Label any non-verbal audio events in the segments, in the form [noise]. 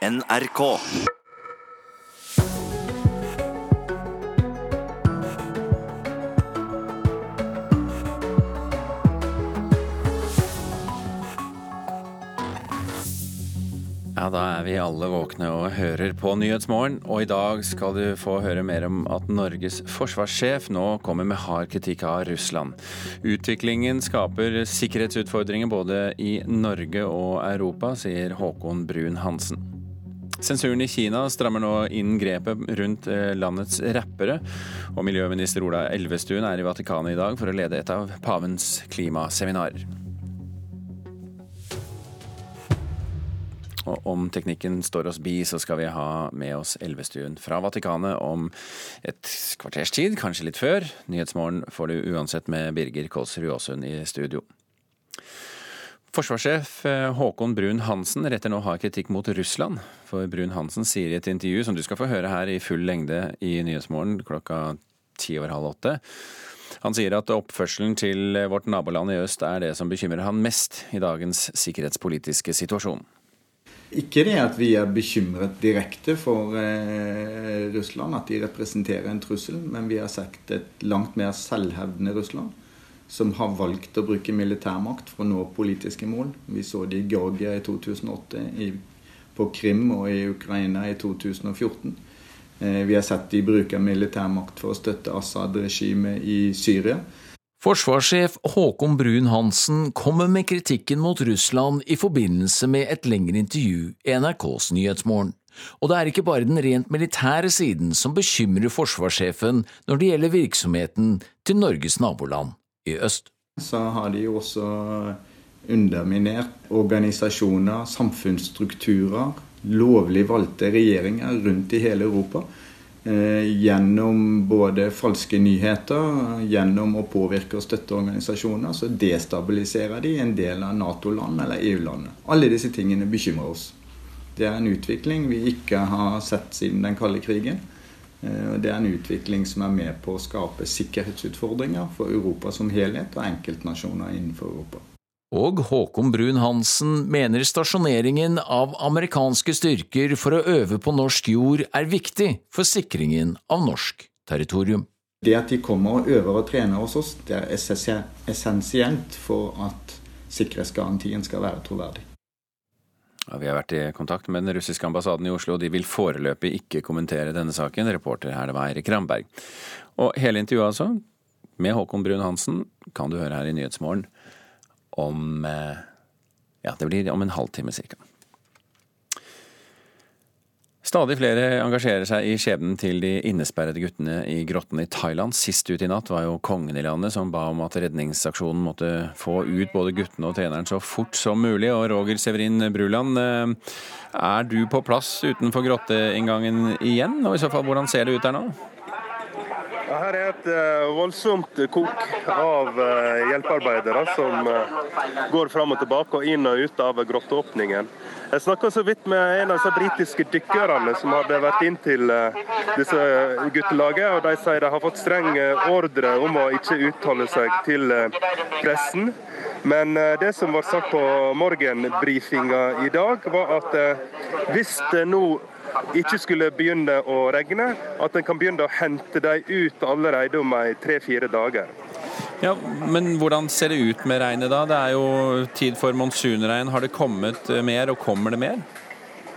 NRK. Ja, da er vi alle våkne og hører på Nyhetsmorgen. Og i dag skal du få høre mer om at Norges forsvarssjef nå kommer med hard kritikk av Russland. Utviklingen skaper sikkerhetsutfordringer både i Norge og Europa, sier Håkon Brun Hansen. Sensuren i Kina strammer nå inn grepet rundt eh, landets rappere. Og miljøminister Ola Elvestuen er i Vatikanet i dag for å lede et av pavens klimaseminarer. Og om teknikken står oss bi, så skal vi ha med oss Elvestuen fra Vatikanet om et kvarters tid, kanskje litt før. Nyhetsmorgen får du uansett med Birger Kolsrud Aasund i studio. Forsvarssjef eh, Håkon Brun-Hansen retter nå hard kritikk mot Russland. For Brun-Hansen sier i et intervju som du skal få høre her i full lengde i Nyhetsmorgen klokka ti over halv åtte, han sier at oppførselen til vårt naboland i øst er det som bekymrer han mest i dagens sikkerhetspolitiske situasjon. Ikke det at vi er bekymret direkte for eh, Russland, at de representerer en trussel, men vi har sett et langt mer selvhevdende Russland som har valgt å bruke militærmakt for å nå politiske mål. Vi så det i Georgia i 2008, i, på Krim og i Ukraina i 2014. Eh, vi har sett de bruker militærmakt for å støtte Assad-regimet i Syria. Forsvarssjef Håkon Brun-Hansen kommer med kritikken mot Russland i forbindelse med et lengre intervju i NRKs Nyhetsmorgen. Og det er ikke bare den rent militære siden som bekymrer forsvarssjefen når det gjelder virksomheten til Norges naboland i øst. Så har de også underminert organisasjoner, samfunnsstrukturer, lovlig valgte regjeringer rundt i hele Europa. Eh, gjennom både falske nyheter, gjennom å påvirke og støtte organisasjoner, så destabiliserer de en del av Nato-land eller EU-landet. Alle disse tingene bekymrer oss. Det er en utvikling vi ikke har sett siden den kalde krigen. Eh, det er en utvikling som er med på å skape sikkerhetsutfordringer for Europa som helhet og enkeltnasjoner innenfor Europa. Og Håkon Brun-Hansen mener stasjoneringen av amerikanske styrker for å øve på norsk jord er viktig for sikringen av norsk territorium. Det at de kommer og øver og trener hos oss, det er essensielt for at sikkerhetsgarantien skal være troverdig. Ja, vi har vært i kontakt med den russiske ambassaden i Oslo, og de vil foreløpig ikke kommentere denne saken. Reporter her, det var Eirik Ramberg. Og hele intervjuet altså, med Håkon Brun-Hansen, kan du høre her i Nyhetsmorgen om eh, Ja, det blir om en halvtime cirka. Stadig flere engasjerer seg i skjebnen til de innesperrede guttene i grottene i Thailand. Sist ut i natt var jo kongen i landet som ba om at redningsaksjonen måtte få ut både guttene og treneren så fort som mulig. Og Roger Severin Bruland, eh, er du på plass utenfor grotteinngangen igjen? Og i så fall, hvordan ser det ut der nå? Ja, her er et uh, voldsomt kok av uh, hjelpearbeidere som uh, går fram og tilbake og inn og ut av grotteåpningen. Jeg snakka så vidt med en av de britiske dykkerne som hadde vært inn til disse guttelaget. og De sier de har fått streng ordre om å ikke uttale seg til pressen. Men det som var sagt på morgenbrifinga i dag, var at hvis det nå ikke skulle begynne å regne, at en kan begynne å hente dem ut allerede om tre-fire dager. Ja, Men hvordan ser det ut med regnet da? Det er jo tid for monsunregn. Har det kommet eh, mer, og kommer det mer?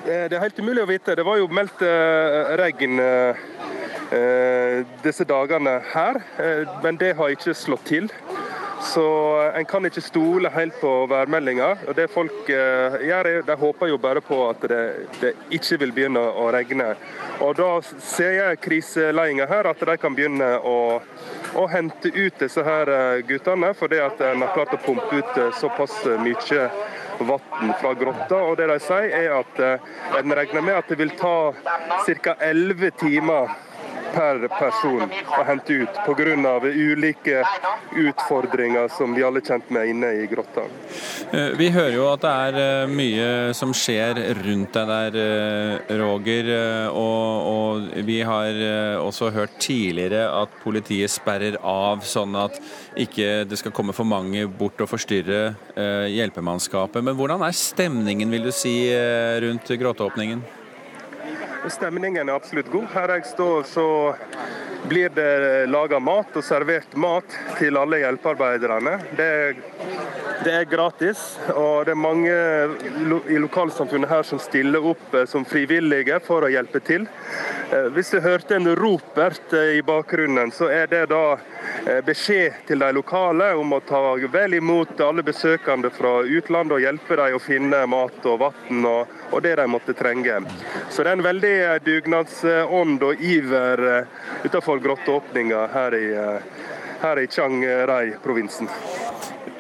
Det er helt umulig å vite. Det var jo meldt eh, regn eh, disse dagene her, men det har ikke slått til. Så en kan ikke stole helt på værmeldinga. Og det folk eh, gjør, de håper jo bare på at det, det, ikke vil begynne å regne. Og da ser jeg kriseledelsen her, at de kan begynne å, å hente ut disse her eh, guttene. Fordi at en har klart å pumpe ut eh, såpass mye vann fra grotta. Og det de sier er at en regner med at det vil ta ca. 11 timer per person å hente ut pga. ulike utfordringer som vi alle er kjent med inne i grotta. Eh, vi hører jo at det er eh, mye som skjer rundt deg der, eh, Roger. Og, og vi har også hørt tidligere at politiet sperrer av sånn at ikke det skal komme for mange bort og forstyrre hjelpemannskapet. Men hvordan er stemningen, vil du si, rundt grottåpningen? Stemningen er absolutt god. Her jeg står, så blir det laga mat og servert mat til alle hjelpearbeiderne. Det det er, gratis, og det er mange i lokalsamfunnet her som stiller opp eh, som frivillige for å hjelpe til. Eh, hvis du hørte en ropert eh, i bakgrunnen, så er det da beskjed til de lokale om å ta vel imot alle besøkende fra utlandet og hjelpe dem å finne mat og vann og, og, det de måtte trenge. Så det er en veldig dugnadsånd og iver utenfor for grotteåpninga her eh, her i Chiang Rai-provinsen.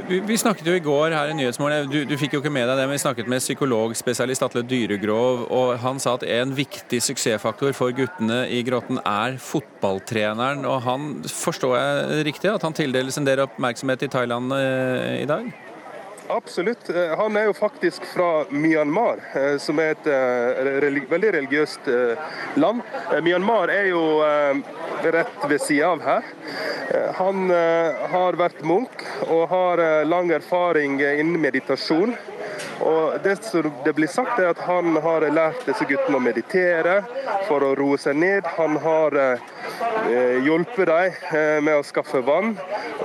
Vi, snakket jo i går her i Nyhetsmorgen, du, du, fikk jo ikke med deg det, men vi snakket med psykologspesialist Atle Dyregrov, og han sa at en viktig suksessfaktor for guttene i grotten er fotballtreneren. og han, Forstår jeg riktig at han tildeles en del oppmerksomhet i Thailand eh, i dag? Absolutt. Eh, han er jo faktisk fra Myanmar, eh, som er et eh, veldig religiøst land. Myanmar er jo rett ved sida av her. Han har vært munk og har lang erfaring innen meditasjon. Og Det som det blir sagt, er at han har lært disse guttene å meditere for å roe seg ned. Han har eh, hjulpet dem eh, med å skaffe vann.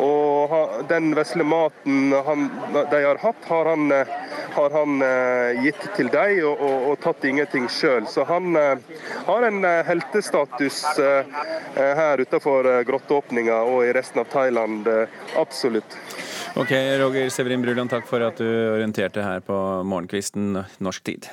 Og den vesle maten han, de har hatt, har han, eh, har han gitt til dem, og, og, og tatt ingenting sjøl. Så han har en heltestatus her utenfor grotteåpninga og i resten av Thailand. absolutt. Ok, Roger Severin Bruland, takk for at du orienterte her på morgenkvisten norsk tid.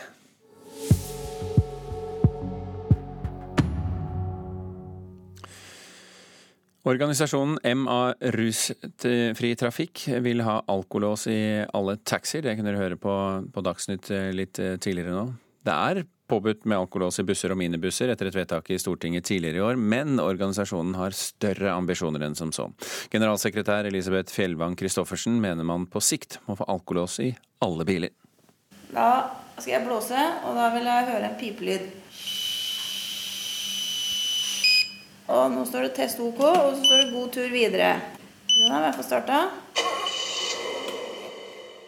Organisasjonen MA Rusfri Trafikk vil ha alkolås i alle taxier. Det kunne dere høre på, på Dagsnytt litt tidligere nå. Det er påbudt med alkolås i busser og minibusser etter et vedtak i Stortinget tidligere i år, men organisasjonen har større ambisjoner enn som så. Generalsekretær Elisabeth Fjellvang Christoffersen mener man på sikt må få alkolås i alle biler. Da skal jeg blåse, og da vil jeg høre en pipelyd. Og nå står det test OK, og så står det god tur videre. Den har i hvert fall starta.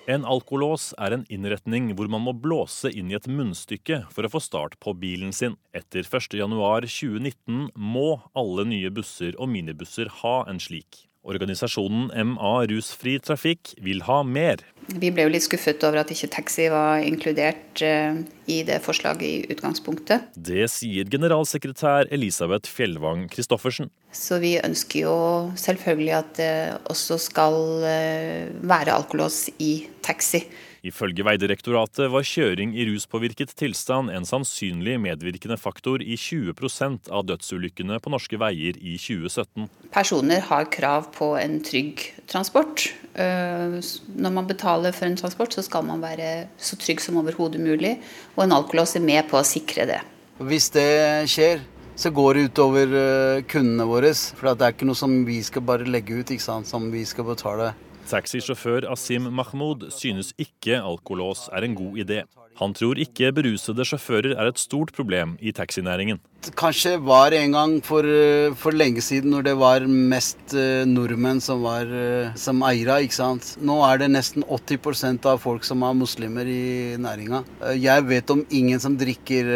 En alkolås er en innretning hvor man må blåse inn i et munnstykke for å få start på bilen sin. Etter 1.1.2019 må alle nye busser og minibusser ha en slik. Organisasjonen MA Rusfri Trafikk vil ha mer. Vi ble jo litt skuffet over at ikke taxi var inkludert eh, i det forslaget i utgangspunktet. Det sier generalsekretær Elisabeth Fjellvang Christoffersen. Så vi ønsker jo selvfølgelig at det også skal eh, være alkolås i taxi. Ifølge Vegdirektoratet var kjøring i ruspåvirket tilstand en sannsynlig medvirkende faktor i 20% av dødsulykkene på norske veier i 2017. Personer har krav på en trygg transport. Eh, når man betaler for en transport, så skal man være så trygg som overhodet mulig, og en alkolås er med på å sikre det. Hvis det skjer, så går det utover eh, kundene våre. For det er ikke noe som vi skal bare legge ut, som vi skal betale Taxisjåfør Asim Mahmoud synes ikke alkolås er en god idé. Han tror ikke berusede sjåfører er et stort problem i taxinæringen. Kanskje var en gang for, eh, for lenge siden når det var mest uh, nordmenn som, var, uh, som eiere. ikke sant? Nå er det nesten 80% av folk som er muslimer i næringa. Jeg vet om ingen som drikker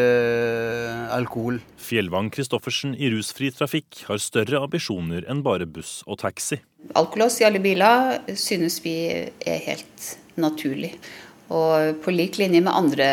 alkohol. Fjellvang Christoffersen i Rusfri Trafikk har større ambisjoner enn bare buss og taxi. Alkolås i alle biler synes vi er helt naturlig. Og på lik linje med andre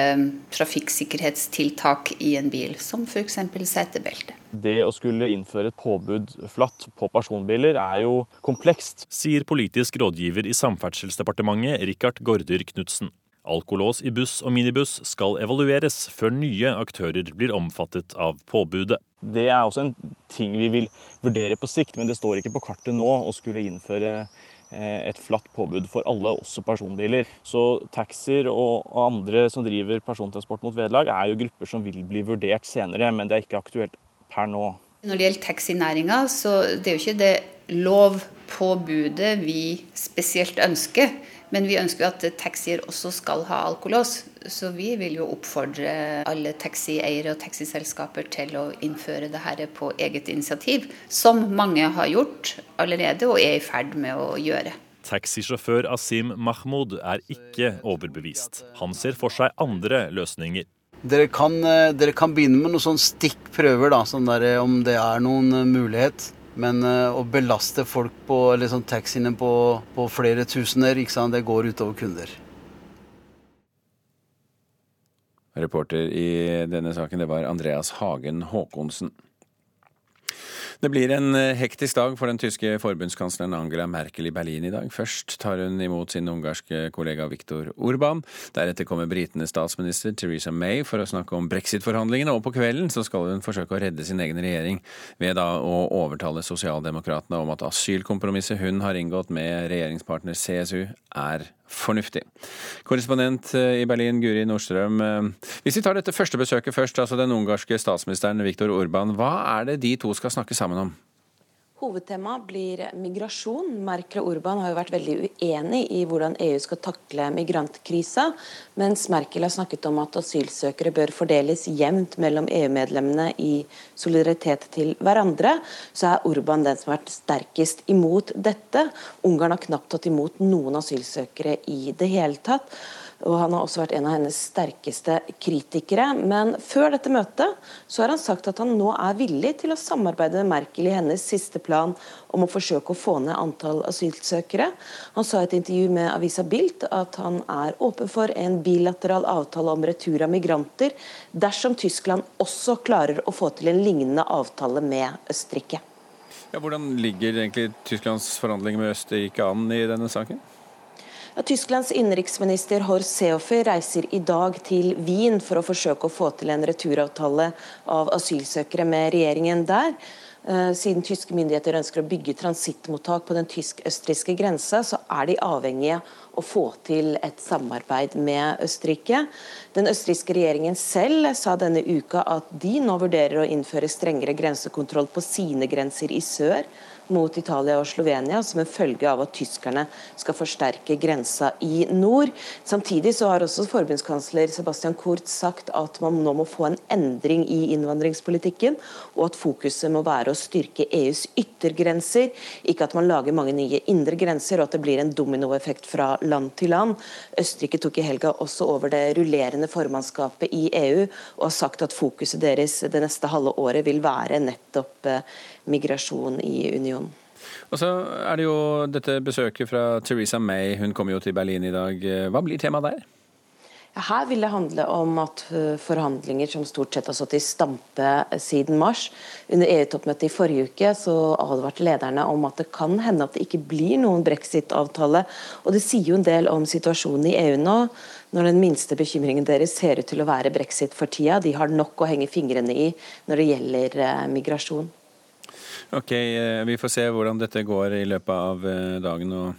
trafikksikkerhetstiltak i en bil, som f.eks. setebelte. Det å skulle innføre et påbud flatt på personbiler er jo komplekst. Sier politisk rådgiver i Samferdselsdepartementet Rikard Gaarder Knutsen. Alkolås i buss og minibuss skal evalueres før nye aktører blir omfattet av påbudet. Det er også en ting vi vil vurdere på sikt, men det står ikke på kartet nå å skulle innføre et flatt påbud for alle, også personbiler. Så taxier og andre som driver persontransport mot vederlag, er jo grupper som vil bli vurdert senere, men det er ikke aktuelt per nå. Når det gjelder taxinæringa, så det er jo ikke det lovpåbudet vi spesielt ønsker. Men vi ønsker jo at taxier også skal ha alkolås. Så vi vil jo oppfordre alle taxieiere og taxiselskaper til å innføre det her på eget initiativ. Som mange har gjort allerede og er i ferd med å gjøre. Taxisjåfør Asim Mahmoud er ikke overbevist. Han ser for seg andre løsninger. Dere kan, eh, dere kan begynne med noen sånn stikkprøver, da, sånn der, eh, om det er noen eh, mulighet. Men uh, å belaste folk på sånn taxiene på, på flere tusener, det går utover kunder. Reporter i denne saken, det var Andreas Hagen Håkonsen. Det blir en eh, hektisk dag for den tyske forbundskansleren Angela Merkel i Berlin i dag. Først tar hun imot sin ungarske kollega Viktor Urban. Deretter kommer britenes statsminister Theresa May for å snakke om brexit-forhandlingene, og på kvelden så skal hun forsøke å redde sin egen regjering ved da å overtale sosialdemokratene om at asylkompromisset hun har inngått med regjeringspartner CSU, er fornuftig. Korrespondent eh, i Berlin, Guri Nordstrøm. Eh, hvis vi tar dette første besøket først, altså den ungarske statsministeren Viktor Orban. Hva er det de to skal snakke sammen om? Hovedtema blir migrasjon. Merkel og Urban har jo vært veldig uenig i hvordan EU skal takle migrantkrisa, mens Merkel har snakket om at asylsøkere bør fordeles jevnt mellom EU-medlemmene i solidaritet til hverandre, så er Urban den som har vært sterkest imot dette. Ungarn har knapt tatt imot noen asylsøkere i det hele tatt og han har også vært en av hennes sterkeste kritikere. Men før dette møtet så har han sagt at han nå er villig til å samarbeide med Merkel i hennes siste plan om å forsøke å få ned antall asylsøkere. Han sa i et intervju med avisa Bilt at han er åpen for en bilateral avtale om retur av migranter, dersom Tyskland også klarer å få til en lignende avtale med Østerrike. Ja, hvordan ligger egentlig Tysklands forhandlinger med Østerrike an i denne saken? Tysklands innenriksminister Horst Seehofer reiser i dag til Wien for å forsøke å få til en returavtale av asylsøkere med regjeringen der. Eh, siden tyske myndigheter ønsker å bygge transittmottak på den tysk-østerrikske grensa, så er de avhengige å få til et samarbeid med Østerrike. Den østerrikske regjeringen selv sa denne uka at de nå vurderer å innføre strengere grensekontroll på sine grenser i sør mot Italia og Slovenia, som en følge av at tyskerne skal forsterke grensa i nord. Samtidig så har også forbundskansler Sebastian Kurz sagt at man nå må få en endring i innvandringspolitikken, og at fokuset må være å styrke EUs yttergrenser, ikke at man lager mange nye indre grenser, og at det blir en dominoeffekt fra land til land. Østerrike tok i helga også over det rullerende formannskapet i EU, og har sagt at fokuset deres det neste halve året vil være nettopp eh, migrasjon i unionen. Og så er det jo dette besøket fra Theresa May, hun kommer jo til Berlin i dag. Hva blir temaet der? Her vil det handle om at forhandlinger som stort sett har stått i stampe siden mars. Under EU-toppmøtet i forrige uke så advarte lederne om at det kan hende at det ikke blir noen brexit-avtale. Og Det sier jo en del om situasjonen i EU nå, når den minste bekymringen deres ser ut til å være brexit for tida. De har nok å henge fingrene i når det gjelder migrasjon. Ok, eh, vi får se hvordan dette går i løpet av eh, dagen. og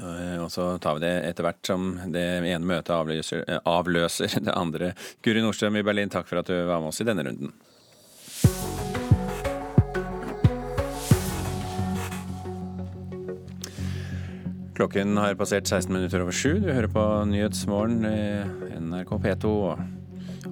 eh, og så tar vi det etter hvert som det ene møtet avløser, avløser det andre. Guri Nordstrøm i Berlin, takk for at du var med oss i denne runden. Klokken har passert 16 minutter over sju. Du hører på Nyhetsmorgen, NRK P2 og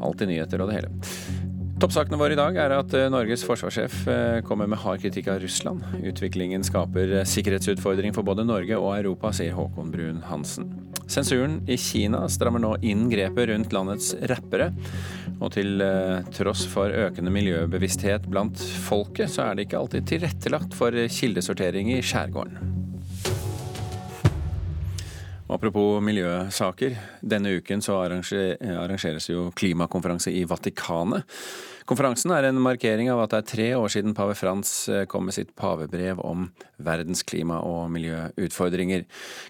Alltid nyheter og det hele. Toppsakene våre i dag er at eh, Norges forsvarssjef eh, kommer med hard kritikk av Russland. Utviklingen skaper eh, sikkerhetsutfordring for både Norge og Europa, sier Håkon Brun Hansen. Sensuren i Kina strammer nå inn grepet rundt landets rappere. Og til tross for økende miljøbevissthet blant folket, så er det ikke alltid tilrettelagt for kildesortering i skjærgården. Apropos miljøsaker. Denne uken så arrangeres jo klimakonferanse i Vatikanet. Konferansen er en markering av at det er tre år siden pave Frans eh, kom med sitt pavebrev om verdens klima- og miljøutfordringer.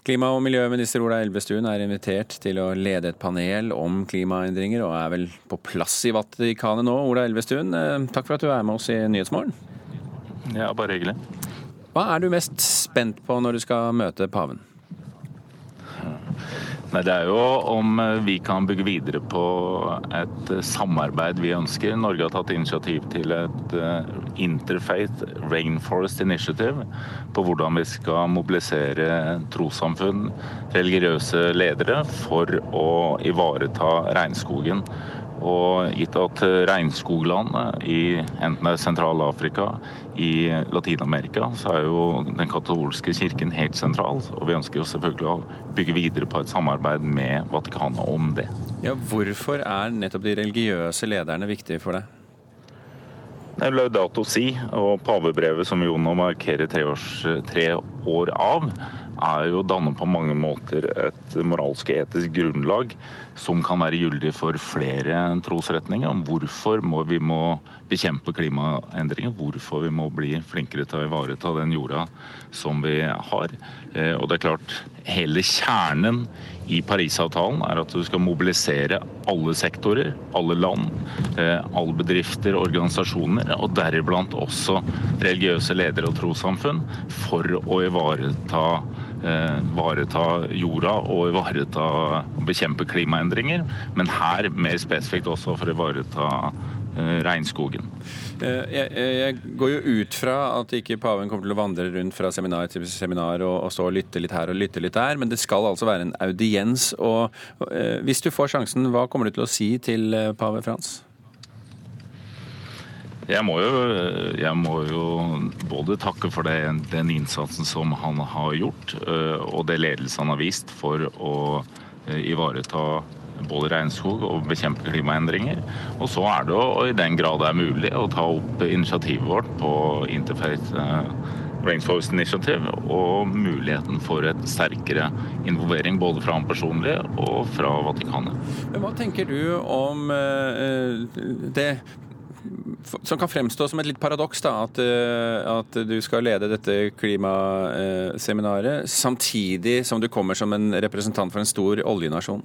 Klima- og miljøminister Ola Elvestuen er invitert til å lede et panel om klimaendringer, og er vel på plass i Vatikanet nå. Ola Elvestuen, eh, takk for at du er med oss i Nyhetsmorgen. Ja, bare hyggelig. Hva er du mest spent på når du skal møte paven? Nei, Det er jo om eh, vi kan bygge videre på et eh, samarbeid vi ønsker. Norge har tatt initiativ til et eh, Interfaith Rainforest Initiative på hvordan vi skal mobilisere trossamfunn, religiøse ledere, for å ivareta regnskogen. Og gitt at regnskogland i enten det er Sentral-Afrika, i Latin-Amerika, så er jo den katolske kirken helt sentral. Og vi ønsker jo selvfølgelig å bygge videre på et samarbeid med Vatikanet om det. Ja, Hvorfor er nettopp de religiøse lederne viktige for deg? Det Laudato si og pavebrevet som jo nå markerer tre, års, tre år av, er jo dannet på mange måter et moralsk og etisk grunnlag som kan være gyldig for flere trosretninger. Om hvorfor må vi må bekjempe klimaendringer, hvorfor vi må bli flinkere til å ivareta den jorda som vi har. Eh, og det er klart, hele kjernen i Parisavtalen er at du skal mobilisere alle sektorer, alle land, eh, alle bedrifter, organisasjoner, og deriblant også religiøse ledere og trossamfunn, for å ivareta ivareta eh, jorda og ivareta og bekjempe klimaendringer. Men her mer spesifikt også for å ivareta eh, regnskogen. Eh, jeg, går jo ut fra at ikke paven kommer til å vandre rundt fra seminar til seminar og, og og lytte litt her og lytte litt der, men det skal altså være en audiens. Og, og hvis du får sjansen, hva kommer du til å si til pave Frans? Jeg må, jo, jeg må jo, både takke for det, den innsatsen som han har gjort, øh, og det ledelse han har vist for å øh, ivareta både regnskog og bekjempe klimaendringer. Og så er det jo i den grad det er mulig å ta opp initiativet vårt på Interfaith øh, Rainforest Initiative og muligheten for et sterkere involvering både fra han personlig og fra Vatikanet. Hva tenker du om det som kan fremstå som et litt paradoks, da, at, eh, at, du skal lede dette klimaseminaret samtidig som du kommer som en representant for en stor oljenasjon?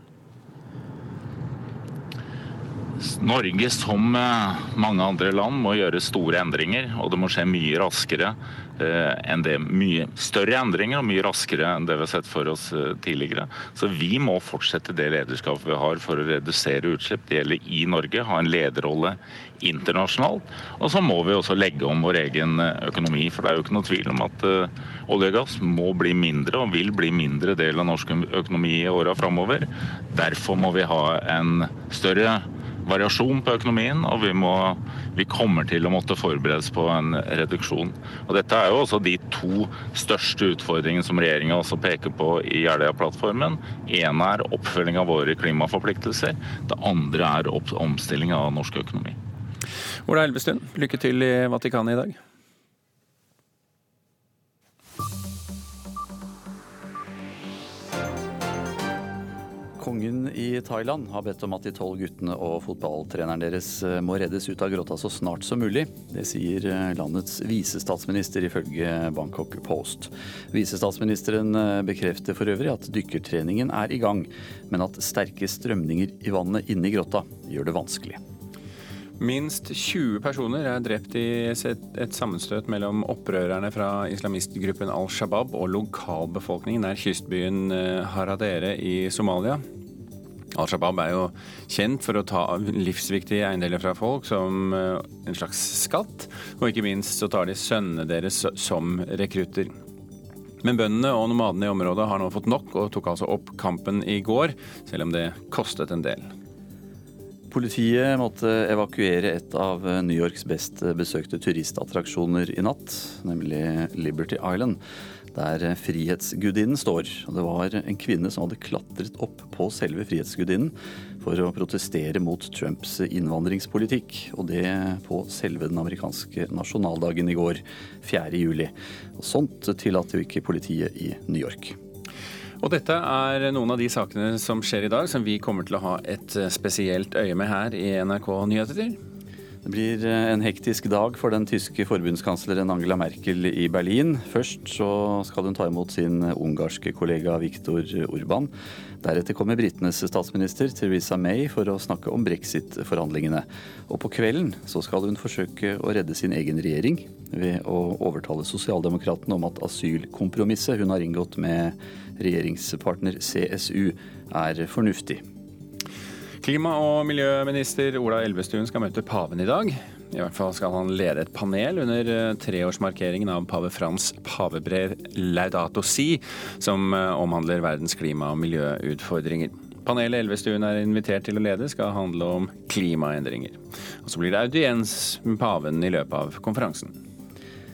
Norge, som eh, mange andre land, må gjøre store endringer, og det må skje mye raskere enn det. Mye større endringer og mye raskere enn det vi har sett for oss eh, tidligere. Så vi må fortsette det lederskapet vi har for å redusere utslipp. Det gjelder i Norge, ha en lederrolle internasjonalt. Og så må vi også legge om vår egen eh, økonomi. For det er jo ikke noe tvil om at olje og gass må bli mindre og vil bli mindre del av norsk økonomi i åra framover. Derfor må vi ha en større variasjon på økonomien, og vi, må, vi kommer til å måtte forberedes på en reduksjon. Og Dette er jo også de to største utfordringene som regjeringa også peker på i Jeløya-plattformen. Én er oppfølging av våre klimaforpliktelser. Det andre er omstilling av norsk økonomi. Ola Elvestuen, lykke til i Vatikanet i dag. Kongen i Thailand har bedt om at de tolv guttene og fotballtreneren deres eh, må reddes ut av grotta så snart som mulig. Det sier eh, landets visestatsminister ifølge Bangkok Post. Visestatsministeren eh, bekrefter for øvrig at dykkertreningen er i gang, men at sterke strømninger i vannet inne i grotta gjør det vanskelig. Minst 20 personer er drept i et sammenstøt mellom opprørerne fra islamistgruppen Al Shabaab og lokalbefolkningen nær kystbyen Haradere i Somalia. Al Shabaab er jo kjent for å ta livsviktige eiendeler fra folk som eh, en slags skatt, og ikke minst så tar de sønnene deres som rekrutter. Men bøndene og nomadene i området har nå fått nok, og tok altså opp kampen i går, selv om det kostet en del. Politiet måtte evakuere et av New Yorks best besøkte turistattraksjoner i natt, nemlig Liberty Island der Frihetsgudinnen står. Det var en kvinne som hadde klatret opp på selve Frihetsgudinnen for å protestere mot Trumps innvandringspolitikk, og det på selve den amerikanske nasjonaldagen i går, 4. juli. Og sånt tillater jo ikke politiet i New York. Og dette er noen av de sakene som skjer i dag, som vi kommer til å ha et spesielt øye med her i NRK Nyheter. Det blir eh, en hektisk dag for den tyske forbundskansleren Angela Merkel i Berlin. Først så skal hun ta imot sin ungarske kollega Viktor Urban. Deretter kommer britenes statsminister Theresa May for å snakke om brexit-forhandlingene. Og på kvelden så skal hun forsøke å redde sin egen regjering ved å overtale sosialdemokratene om at asylkompromisset hun har inngått med regjeringspartner CSU er fornuftig. Klima- og miljøminister Ola Elvestuen skal møte paven i dag. I hvert fall skal han lede et panel under eh, treårsmarkeringen av pave Frans pavebrev Laudato Si, som eh, omhandler verdens klima- og miljøutfordringer. Panelet Elvestuen er invitert til å lede, skal handle om klimaendringer. Og så blir det audiens med paven i løpet av konferansen.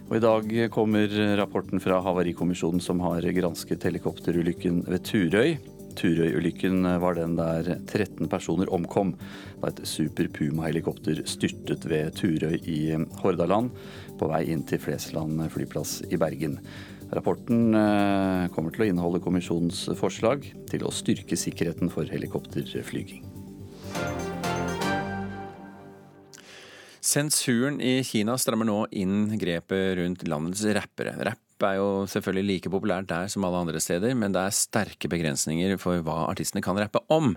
Og I dag kommer rapporten fra Havarikommisjonen som har gransket helikopterulykken ved Turøy. Turøy-ulykken var den der 13 personer omkom da et Super Puma-helikopter styrtet ved Turøy i Hordaland på vei inn til Flesland flyplass i Bergen. Rapporten eh, kommer til å inneholde kommisjonens forslag til å styrke sikkerheten for helikopterflyging. Sensuren i Kina strammer nå inn grepet rundt landets rappere. Rapp er jo selvfølgelig like populært der som alle andre steder, men det er sterke begrensninger for hva artistene kan rappe om.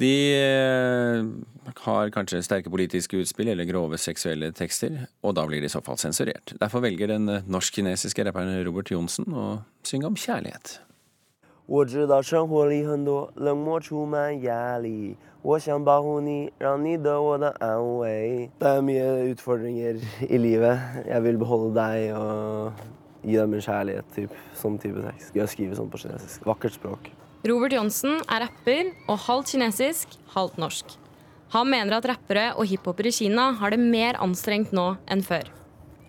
De eh, har kanskje sterke politiske utspill eller grove seksuelle tekster, og da blir de i så fall sensurert. Derfor velger den norsk-kinesiske rapperen Robert Johnsen å synge om kjærlighet. 我知道生活里很多冷漠充满压力，我想保护你，让你得我的安慰。Det er mye utfordringer i livet. Jeg vil beholde deg og gi dem en kjærlighet. Typ. Sånn type tekst. Jeg skriver sånn på kinesisk. Vakkert språk. Robert Johnsen er rapper og halvt kinesisk, halvt norsk. Han mener at rappere og hiphopere i Kina har det mer anstrengt nå enn før.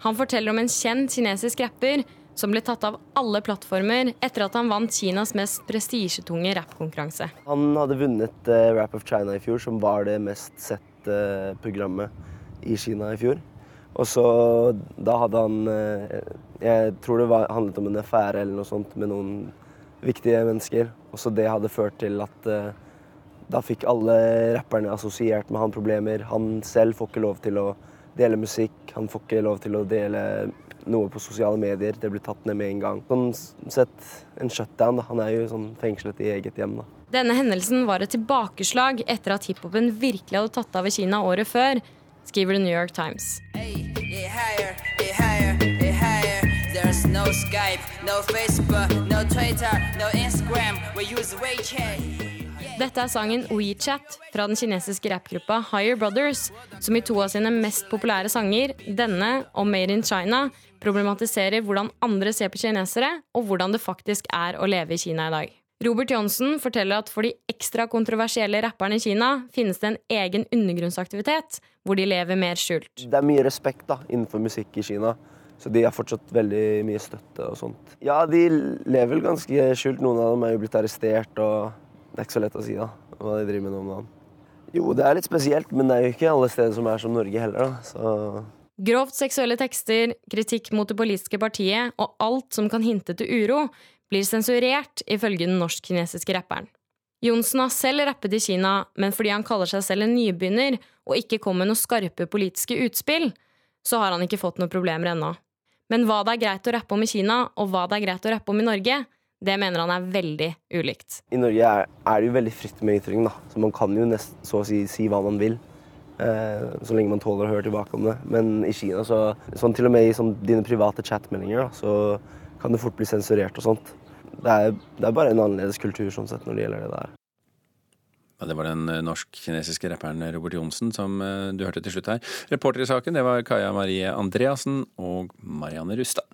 Han forteller om en kjent kinesisk rapper som ble tatt av alle plattformer etter at han vant Kinas mest prestisjetunge rappkonkurranse. Han hadde vunnet uh, Rap of China i fjor, som var det mest sette uh, programmet i Kina i fjor. Og så da hadde han uh, Jeg tror det var, handlet om en affære eller noe sånt med noen viktige mennesker. Og så det hadde ført til at da fikk alle rapperne assosiert med han problemer. Han selv får ikke lov til å dele musikk, han får ikke lov til å dele noe på sosiale medier. Det blir tatt ned med en gang. Sånn sett en shutdown. da. Han er jo sånn fengslet i eget hjem. da. Denne hendelsen var et tilbakeslag etter at hiphopen virkelig hadde tatt av i Kina året før, skriver The New York Times. No Skype, no Facebook, no Twitter, no Instagram. We use WeChat. Dette er sangen WeChat fra den kinesiske rappgruppa Higher Brothers, som i to av sine mest populære sanger, denne og Made in China, problematiserer hvordan andre ser på kinesere, og hvordan det faktisk er å leve i Kina i dag. Robert Johnsen forteller at for de ekstra kontroversielle rapperne i Kina finnes det en egen undergrunnsaktivitet hvor de lever mer skjult. Det er mye respekt da, innenfor musikk i Kina, så de har fortsatt veldig mye støtte og sånt. Ja, de lever vel ganske skjult. Noen av dem er jo blitt arrestert og det er ikke så lett å si da, hva de driver med nå om dagen. Jo, det er litt spesielt, men det er jo ikke alle steder som er som Norge heller, da. Så Grovt seksuelle tekster, kritikk mot det politiske partiet og alt som kan hinte til uro, blir sensurert, ifølge den norsk-kinesiske rapperen. Johnsen har selv rappet i Kina, men fordi han kaller seg selv en nybegynner og ikke kom med noen skarpe politiske utspill, så har han ikke fått noen problemer ennå. Men hva det er greit å rappe om i Kina, og hva det er greit å rappe om i Norge, det mener han er veldig ulikt. I Norge er, er det jo veldig fritt med ytring, da. så man kan jo nest, så å si si hva man vil. Eh, så lenge man tåler å høre tilbake om det. Men i Kina, så, sånn til og med i sånn, dine private chatmeldinger, da, så kan det fort bli sensurert og sånt. Det er, det er, bare en annerledes kultur sånn sett når det gjelder det der. Ja, det var den eh, norsk-kinesiske rapperen Robert Johnsen som eh, du hørte til slutt her. Reporter i saken det var Kaja Marie Andreassen og Marianne Rustad.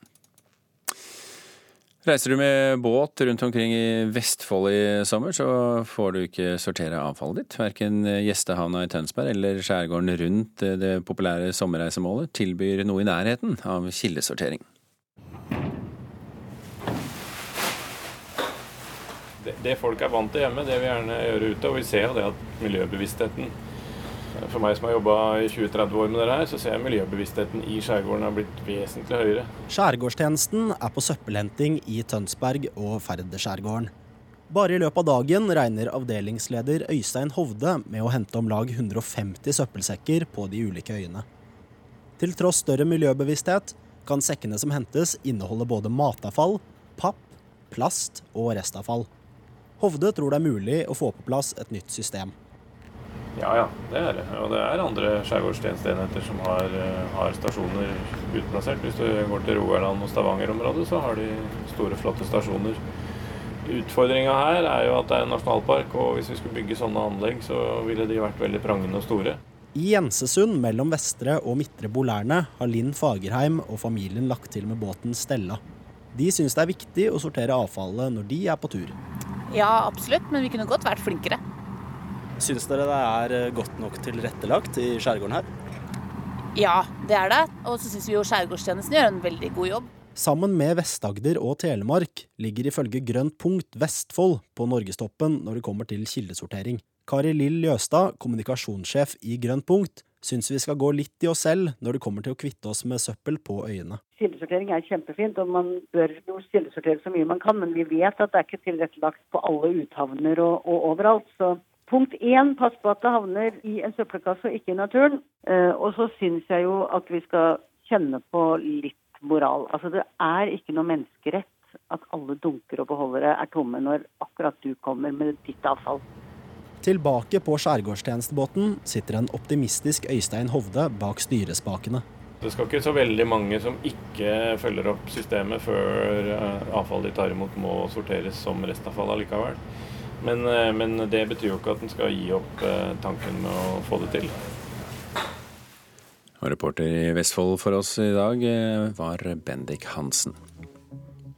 Reiser du med båt rundt omkring i Vestfold i sommer, så får du ikke sortere avfallet ditt. Verken gjestehavna i Tønsberg eller skjærgården rundt det populære sommerreisemålet tilbyr noe i nærheten av kildesortering. Det, folk er vant til hjemme, det vil vi gjerne gjøre ute. Og vi ser jo det at miljøbevisstheten for meg som har jobba i 20-30 år med det her, så ser jeg miljøbevisstheten i skjærgården har blitt vesentlig høyere. Skjærgårdstjenesten er på søppelhenting i Tønsberg og Færderskjærgården. Bare i løpet av dagen regner avdelingsleder Øystein Hovde med å hente om lag 150 søppelsekker på de ulike øyene. Til tross større miljøbevissthet kan sekkene som hentes inneholde både matavfall, papp, plast og restavfall. Hovde tror det er mulig å få på plass et nytt system. Ja ja, det er det. Og det er andre skjærgårdstjenesteenheter som har, eh, har, stasjoner utplassert. Hvis du går til Rogaland og Stavanger-området, så har de store, flotte stasjoner. Utfordringa her er jo at det er en nasjonalpark, og hvis vi skulle bygge sånne anlegg, så ville de vært veldig prangende og store. I Jensesund mellom Vestre og Midtre Bolærne har Linn Fagerheim og familien lagt til med båten Stella. De syns det er viktig å sortere avfallet når de er på tur. Ja, absolutt, men vi kunne godt vært flinkere. Syns dere det er eh, godt nok tilrettelagt i skjærgården her? Ja, det er det. Og så syns vi jo Skjærgårdstjenesten gjør en veldig god jobb. Sammen med Vest-Agder og Telemark ligger ifølge Grønt punkt Vestfold på norgestoppen når det kommer til kildesortering. Kari Lill Ljøstad, kommunikasjonssjef i Grønt punkt, syns vi skal gå litt i oss selv når det kommer til å kvitte oss med søppel på øyene. Kildesortering er kjempefint, og man bør jo kildesortere så mye man kan, men vi vet at det er ikke tilrettelagt på alle uthavner og, og overalt. så Punkt én, pass på at det havner i en søppelkasse og ikke i naturen. Eh, og så syns jeg jo at vi skal kjenne på litt moral. Altså det er ikke noe menneskerett at alle dunker og beholdere er tomme når akkurat du kommer med ditt avfall. Tilbake på skjærgårdstjenestebåten sitter en optimistisk Øystein Hovde bak styrespakene. Det skal ikke så veldig mange som ikke følger opp systemet før eh, avfallet de tar imot må sorteres som restavfall allikevel. Men, eh, men, det betyr jo ikke at en skal gi opp eh, tanken med å få det til. Og reporter i Vestfold for oss i dag var Bendik Hansen.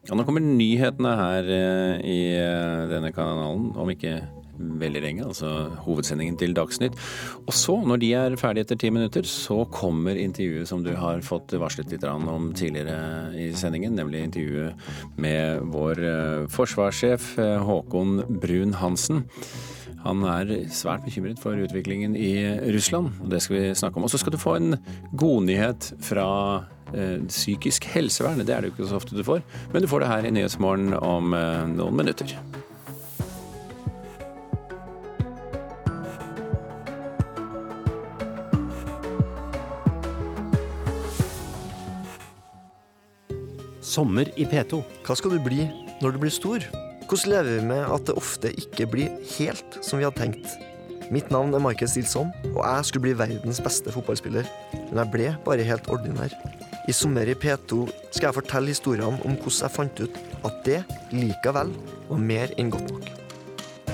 Ja, nå kommer nyhetene her i denne kanalen om ikke veldig lenge, altså hovedsendingen til Dagsnytt. Og så, når de er ferdige etter ti minutter, så kommer intervjuet som du har fått varslet litt om tidligere i sendingen, nemlig intervjuet med vår eh, forsvarssjef eh, Håkon Brun-Hansen. Han er svært bekymret for utviklingen i Russland, og det skal vi snakke om. Og så skal du få en godnyhet fra eh, psykisk helsevern. Det er det jo ikke så ofte du får, men du får det her i Nyhetsmorgen om noen minutter. Sommer i P2. Hva skal du bli når du blir stor? Hvordan lever vi med at det ofte ikke blir helt som vi hadde tenkt? Mitt navn er Michael Stilson, og jeg skulle bli verdens beste fotballspiller. Men jeg ble bare helt ordinær. I Sommer i P2 skal jeg fortelle historiene om hvordan jeg fant ut at det likevel var mer enn godt nok.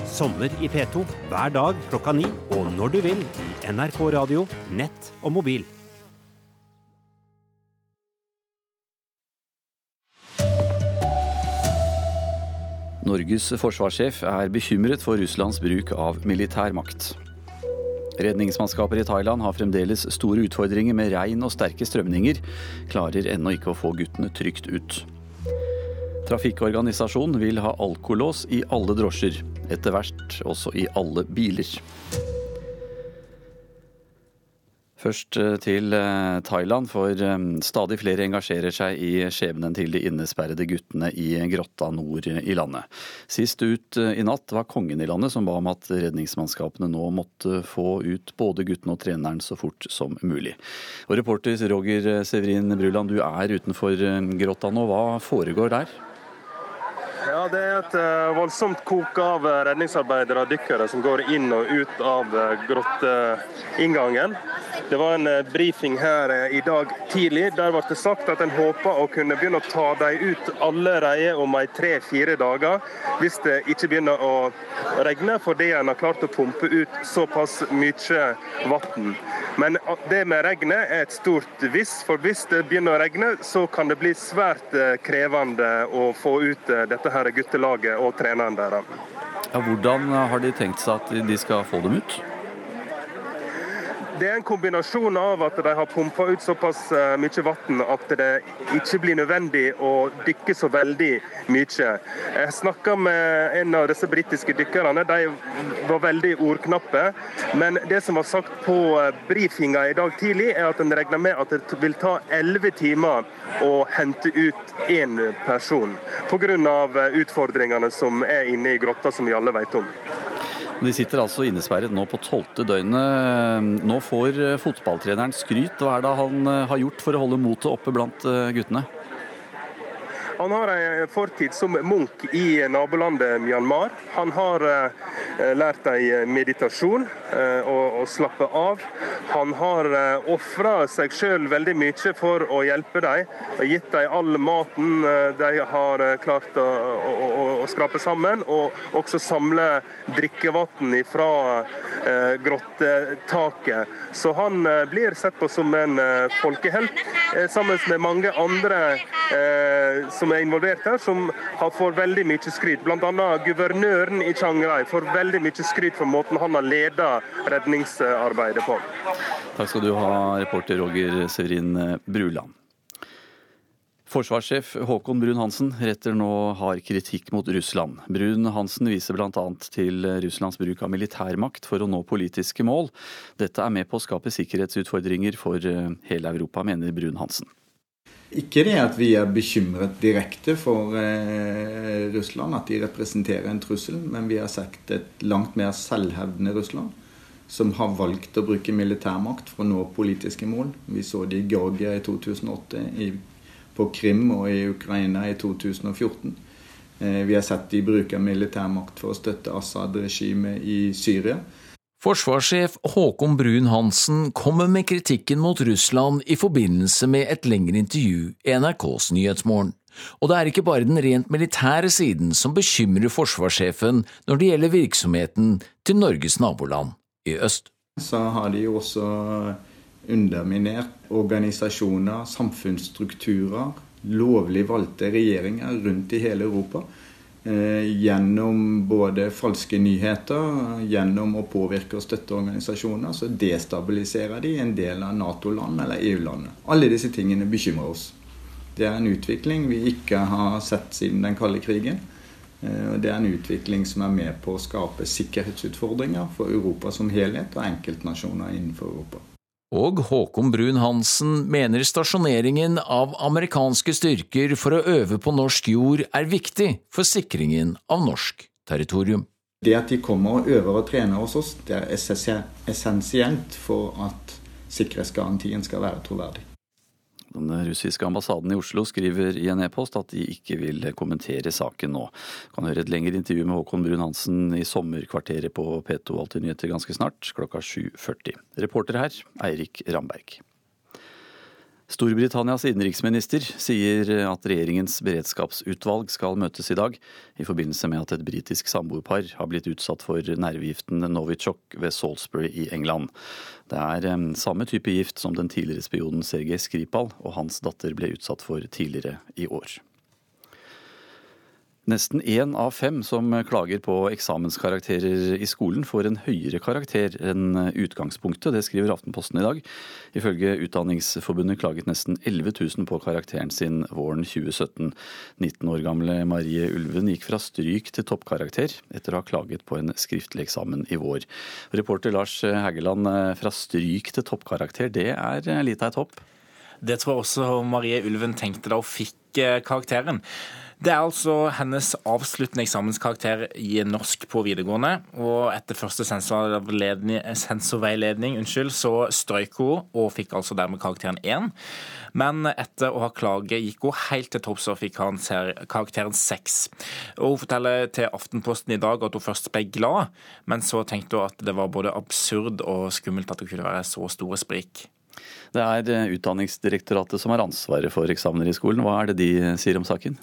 Sommer i P2 hver dag klokka ni og når du vil i NRK radio, nett og mobil. Norges forsvarssjef er bekymret for Russlands bruk av militærmakt. Redningsmannskaper i Thailand har fremdeles store utfordringer med regn og sterke strømninger. Klarer ennå ikke å få guttene trygt ut. Trafikkorganisasjonen vil ha alkolås i alle drosjer. Etter hvert også i alle biler. Først eh, til eh, Thailand, for eh, stadig flere engasjerer seg i skjebnen til de innesperrede guttene i grotta nord i landet. Sist ut i natt var kongen i landet som ba om at redningsmannskapene nå måtte få ut både guttene og treneren så fort som mulig. Og Reporter Roger Severin Bruland, du er utenfor grotta nå. Hva foregår der? Ja, Det er et voldsomt kok av redningsarbeidere og dykkere som går inn og ut av grotteinngangen. Det var en eh, brifing her eh, i dag tidlig. Der ble det sagt at en håper å kunne begynne å ta dem ut allerede om tre-fire dager, hvis det ikke begynner å regne, fordi en har klart å pumpe ut såpass mye vann. Men det med regnet er et stort hvis, for hvis det begynner å regne, så kan det bli svært eh, krevende å få ut dette her guttelaget og treneren deres. Ja, hvordan har de tenkt seg at de skal få dem ut? Det er en kombinasjon av at de har pumpa ut såpass eh, mye vann at det ikke blir nødvendig å dykke så veldig mye. Jeg snakka med en av disse britiske dykkerne. De var veldig ordknappe. Men det som var sagt på eh, brifinga i dag tidlig, er at en regner med at det vil ta elleve timer å hente ut én person. Pga. Eh, utfordringene som er inne i grotta, som vi alle vet om. De sitter altså innesperret nå på tolvte døgnet. Nå får eh, fotballtreneren skryt. Hva er det han eh, har gjort for å holde motet oppe blant eh, guttene? Han har en fortid som munk i nabolandet Myanmar. Han har lært deg meditasjon og, og slappe av. Han har ofra seg sjøl veldig mye for å hjelpe dem. Gitt dem all maten de har klart å, å, å skrape sammen, og også samle drikkevann fra eh, grottetaket. Så han eh, blir sett på som en eh, folkehelt, eh, sammen med mange andre eh, som er involvert her, som har fått veldig mye skryt. Bl.a. guvernøren i Chiang får veldig mye skryt for måten han har ledet redningsarbeidet på. Takk skal du ha, reporter Roger Severin Bruland. Forsvarssjef Håkon Brun-Hansen retter nå hard kritikk mot Russland. Brun-Hansen viser bl.a. til Russlands bruk av militærmakt for å nå politiske mål. Dette er med på å skape sikkerhetsutfordringer for eh, hele Europa, mener Brun-Hansen. Ikke det at vi er bekymret direkte for eh, Russland, at de representerer en trussel, men vi har sett et langt mer selvhevdende Russland. Som har valgt å bruke militærmakt for å nå politiske mål. Vi så det i Georgia i 2008, i på Krim og i Ukraina i 2014. Eh, vi har sett de bruker militærmakt for å støtte Assad-regimet i Syria. Forsvarssjef Håkon Brun-Hansen kommer med kritikken mot Russland i forbindelse med et lengre intervju i NRKs Nyhetsmorgen. Og det er ikke bare den rent militære siden som bekymrer forsvarssjefen når det gjelder virksomheten til Norges naboland i øst. Så har de jo også underminert organisasjoner, samfunnsstrukturer, lovlig valgte regjeringer rundt i hele Europa. Eh, gjennom både falske nyheter, gjennom å påvirke og støtte organisasjoner, så destabiliserer de en del av Nato-land eller EU-landet. Alle disse tingene bekymrer oss. Det er en utvikling vi ikke har sett siden den kalde krigen. og det er en utvikling som er med på å skape sikkerhetsutfordringer for Europa som helhet og enkeltnasjoner innenfor Europa. Og Håkon Brun-Hansen mener stasjoneringen av amerikanske styrker for å øve på norsk jord er viktig for sikringen av norsk territorium. Det at de kommer og øver og trener hos oss, det er essensielt for at sikkerhetsgarantien skal være troverdig. Den russiske ambassaden i Oslo skriver i en e-post at de ikke vil kommentere saken nå. Kan høre et lengre intervju med Håkon Brun-Hansen i sommerkvarteret på P2 Alltid nyheter ganske snart, klokka 7.40. Reporter her, Eirik Ramberg. Storbritannias innenriksminister sier at regjeringens beredskapsutvalg skal møtes i dag, i forbindelse med at et britisk samboerpar har blitt utsatt for nervegiften Novichok ved Salisbury i England. Det er samme type gift som den tidligere spionen Sergej Skripal og hans datter ble utsatt for tidligere i år. Nesten én av fem som klager på eksamenskarakterer i skolen, får en høyere karakter enn utgangspunktet. Det skriver Aftenposten i dag. Ifølge Utdanningsforbundet klaget nesten 11 000 på karakteren sin våren 2017. 19 år gamle Marie Ulven gikk fra stryk til toppkarakter etter å ha klaget på en skriftlig eksamen i vår. Reporter Lars Hægeland, fra stryk til toppkarakter, det er litt av et hopp? Det tror jeg også Marie Ulven tenkte da hun fikk eh, karakteren. Det er altså hennes avsluttende eksamenskarakter i norsk på videregående. Og etter første sensorveiledning unnskyld, så strøyk hun og fikk altså dermed karakteren 1. Men etter å ha klaget gikk hun helt til topps og fikk karakteren 6. Og hun forteller til Aftenposten i dag at hun først ble glad, men så tenkte hun at det var både absurd og skummelt at det kunne være så store sprik. Det er eh, Utdanningsdirektoratet som har ansvaret for eksamener i skolen. Hva er det de sier om saken?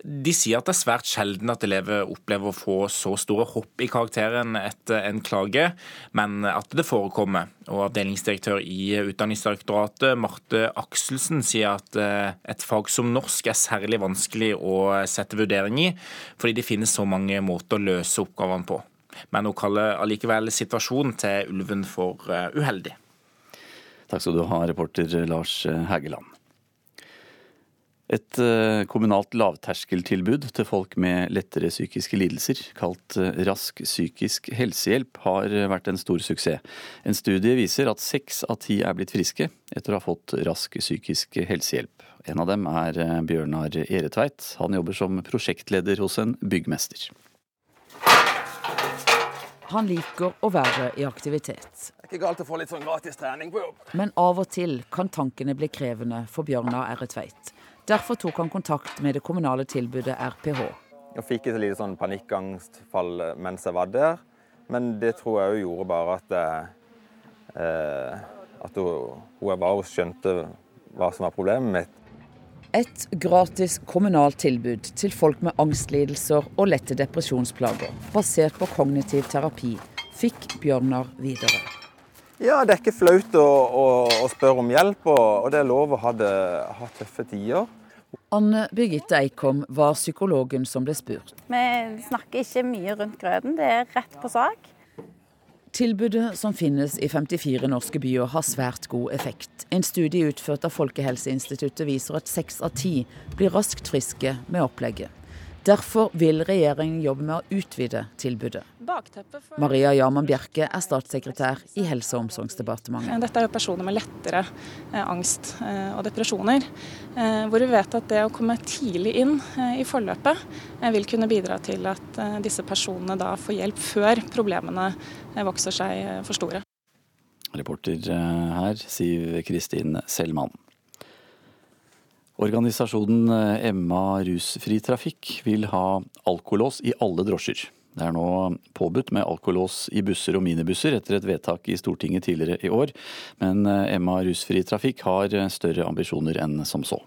De sier at det er svært sjelden at elever opplever å få så store hopp i karakteren etter en klage, men at det forekommer. Og Avdelingsdirektør i Utdanningsdirektoratet, Marte Akselsen, sier at eh, et fag som norsk er særlig vanskelig å sette vurdering i, fordi det finnes så mange måter å løse oppgavene på. Men hun kaller allikevel situasjonen til ulven for eh, uheldig. Takk skal du ha, reporter Lars Hægeland. Et eh, kommunalt lavterskeltilbud til folk med lettere psykiske lidelser, kalt eh, Rask psykisk helsehjelp, har vært en stor suksess. En studie viser at seks av ti er blitt friske etter å ha fått rask psykisk helsehjelp. En av dem er eh, Bjørnar Eretveit. Han jobber som prosjektleder hos en byggmester. Han liker å være i aktivitet. Det er ikke galt å få litt sånn gratis trening på jobb. Men av og til kan tankene bli krevende for Bjørnar Eretveit. Derfor tok han kontakt med det kommunale tilbudet RPH. Jeg fikk et lite sånn panikkangstfall mens jeg var der, men det tror jeg jo gjorde bare at, eh, at hun, hun jeg var hos, skjønte hva som var problemet mitt. Et gratis kommunalt tilbud til folk med angstlidelser og lette depresjonsplager, basert på kognitiv terapi, fikk Bjørnar videre. Ja, det er ikke flaut å, å, å spørre om hjelp, og, og det er lov å ha, det, ha tøffe tider. Anne Birgitte Eikom var psykologen som ble spurt. Vi snakker ikke mye rundt grøten, det er rett på sak. Tilbudet som finnes i 54 norske byer har svært god effekt. En studie utført av Folkehelseinstituttet viser at seks av ti blir raskt friske med opplegget. Derfor vil regjeringen jobbe med å utvide tilbudet. Maria Jarman Bjerke er statssekretær i Helse- og omsorgsdepartementet. Dette er jo personer med lettere eh, angst eh, og depresjoner. Eh, hvor vi vet at det å komme tidlig inn i forløpet vil kunne bidra til at disse personene da får hjelp før problemene vokser seg for store. Reporter her, Siv Kristin Selmann. Organisasjonen Emma rusfri trafikk vil ha alkolås i alle drosjer. Det er nå påbudt med alkolås i busser og minibusser etter et vedtak i Stortinget tidligere i år, men Emma rusfri trafikk har større ambisjoner enn som så.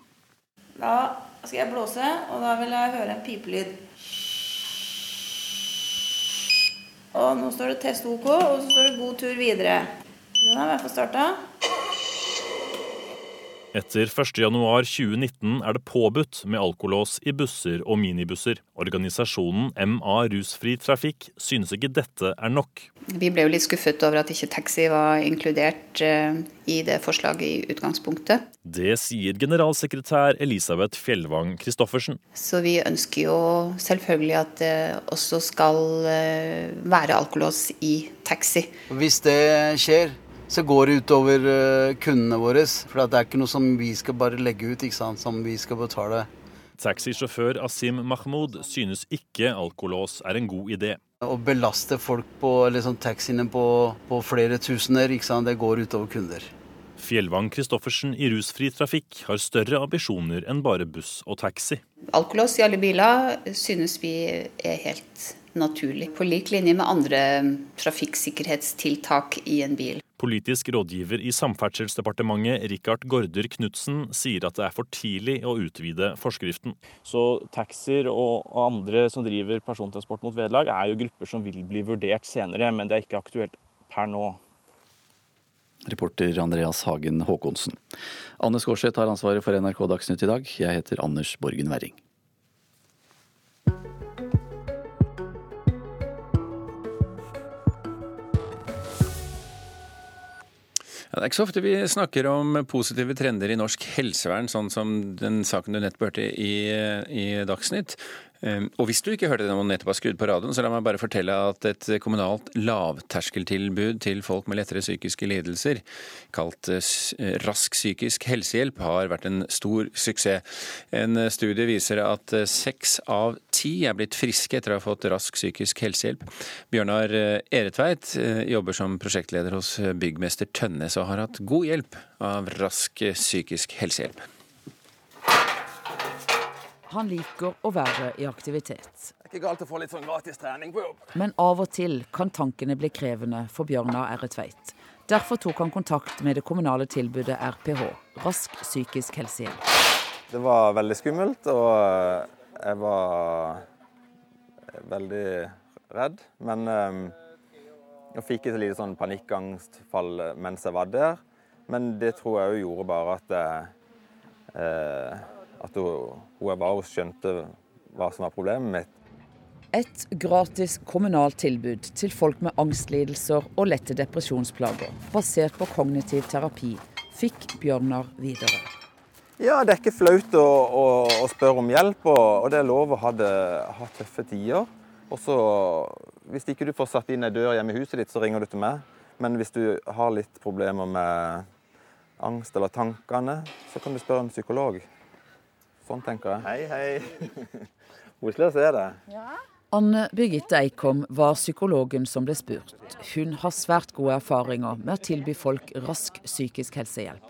Da skal jeg blåse, og da vil jeg høre en pipelyd. Og nå står det test OK, og så står det god tur videre. Den har i hvert fall starta. Etter 1.1.2019 er det påbudt med alkolås i busser og minibusser. Organisasjonen MA Rusfri Trafikk synes ikke dette er nok. Vi ble jo litt skuffet over at ikke taxi var inkludert eh, i det forslaget i utgangspunktet. Det sier generalsekretær Elisabeth Fjellvang Christoffersen. Så vi ønsker jo selvfølgelig at det også skal eh, være alkolås i taxi. Hvis det skjer, så går det utover kundene våre. For det er ikke noe som vi skal bare legge ut, ikke sant, som vi skal betale. Taxisjåfør Asim Mahmoud synes ikke alkolås er en god idé. Å belaste folk på liksom, taxiene på, på, flere tusener, ikke sant? det går utover kunder. Fjellvang Christoffersen i Rusfri Trafikk har større ambisjoner enn bare buss og taxi. Alkolås i alle biler synes vi er helt naturlig, på lik linje med andre trafikksikkerhetstiltak i en bil. Politisk rådgiver i Samferdselsdepartementet, Rikard Gaarder Knutsen, sier at det er for tidlig å utvide forskriften. Så taxier og andre som driver persontransport mot vederlag, er jo grupper som vil bli vurdert senere, men det er ikke aktuelt per nå. Reporter Andreas Hagen Håkonsen. Anne Skårseth har ansvaret for NRK Dagsnytt i dag. Jeg heter Anders Borgen Werring. Ja, det er ikke så ofte vi snakker om positive trender i norsk helsevern, sånn som den saken du nettopp hørte i, i Dagsnytt. Og hvis du ikke hørte det når man nettopp har skrudd på radioen, så la meg bare fortelle at et kommunalt lavterskeltilbud til folk med lettere psykiske lidelser, kalt Rask psykisk helsehjelp, har vært en stor suksess. En studie viser at seks av ti er blitt friske etter å ha fått rask psykisk helsehjelp. Bjørnar Eretveit jobber som prosjektleder hos byggmester Tønnes og har hatt god hjelp av rask psykisk helsehjelp. Han liker å være i aktivitet. Det er ikke galt å få litt sånn gratis trening på jobb. Men av og til kan tankene bli krevende for Bjørnar Eretveit. Derfor tok han kontakt med det kommunale tilbudet RPH, Rask psykisk helsehjelp. Det var veldig skummelt, og jeg var veldig redd. Men jeg fikk et lite sånn panikkangstfall mens jeg var der. Men det tror jeg òg gjorde bare at jeg, at hun, hun hos, skjønte hva som var problemet mitt. Et gratis kommunalt tilbud til folk med angstlidelser og lette depresjonsplager, basert på kognitiv terapi, fikk Bjørnar videre. Ja, det er ikke flaut å, å, å spørre om hjelp, og, og, det er lov å ha, det, ha tøffe tider. Og så, Hvis ikke du får satt inn ei dør hjemme i huset ditt, så ringer du til meg. Men hvis du har litt problemer med angst eller tankene, så kan du spørre en psykolog. Sånn tenker jeg. Hei, hei. [laughs] Koselig å se deg. Ja. Anne Birgitte Eikom var psykologen som ble spurt. Hun har svært gode erfaringer med å tilby folk rask psykisk helsehjelp.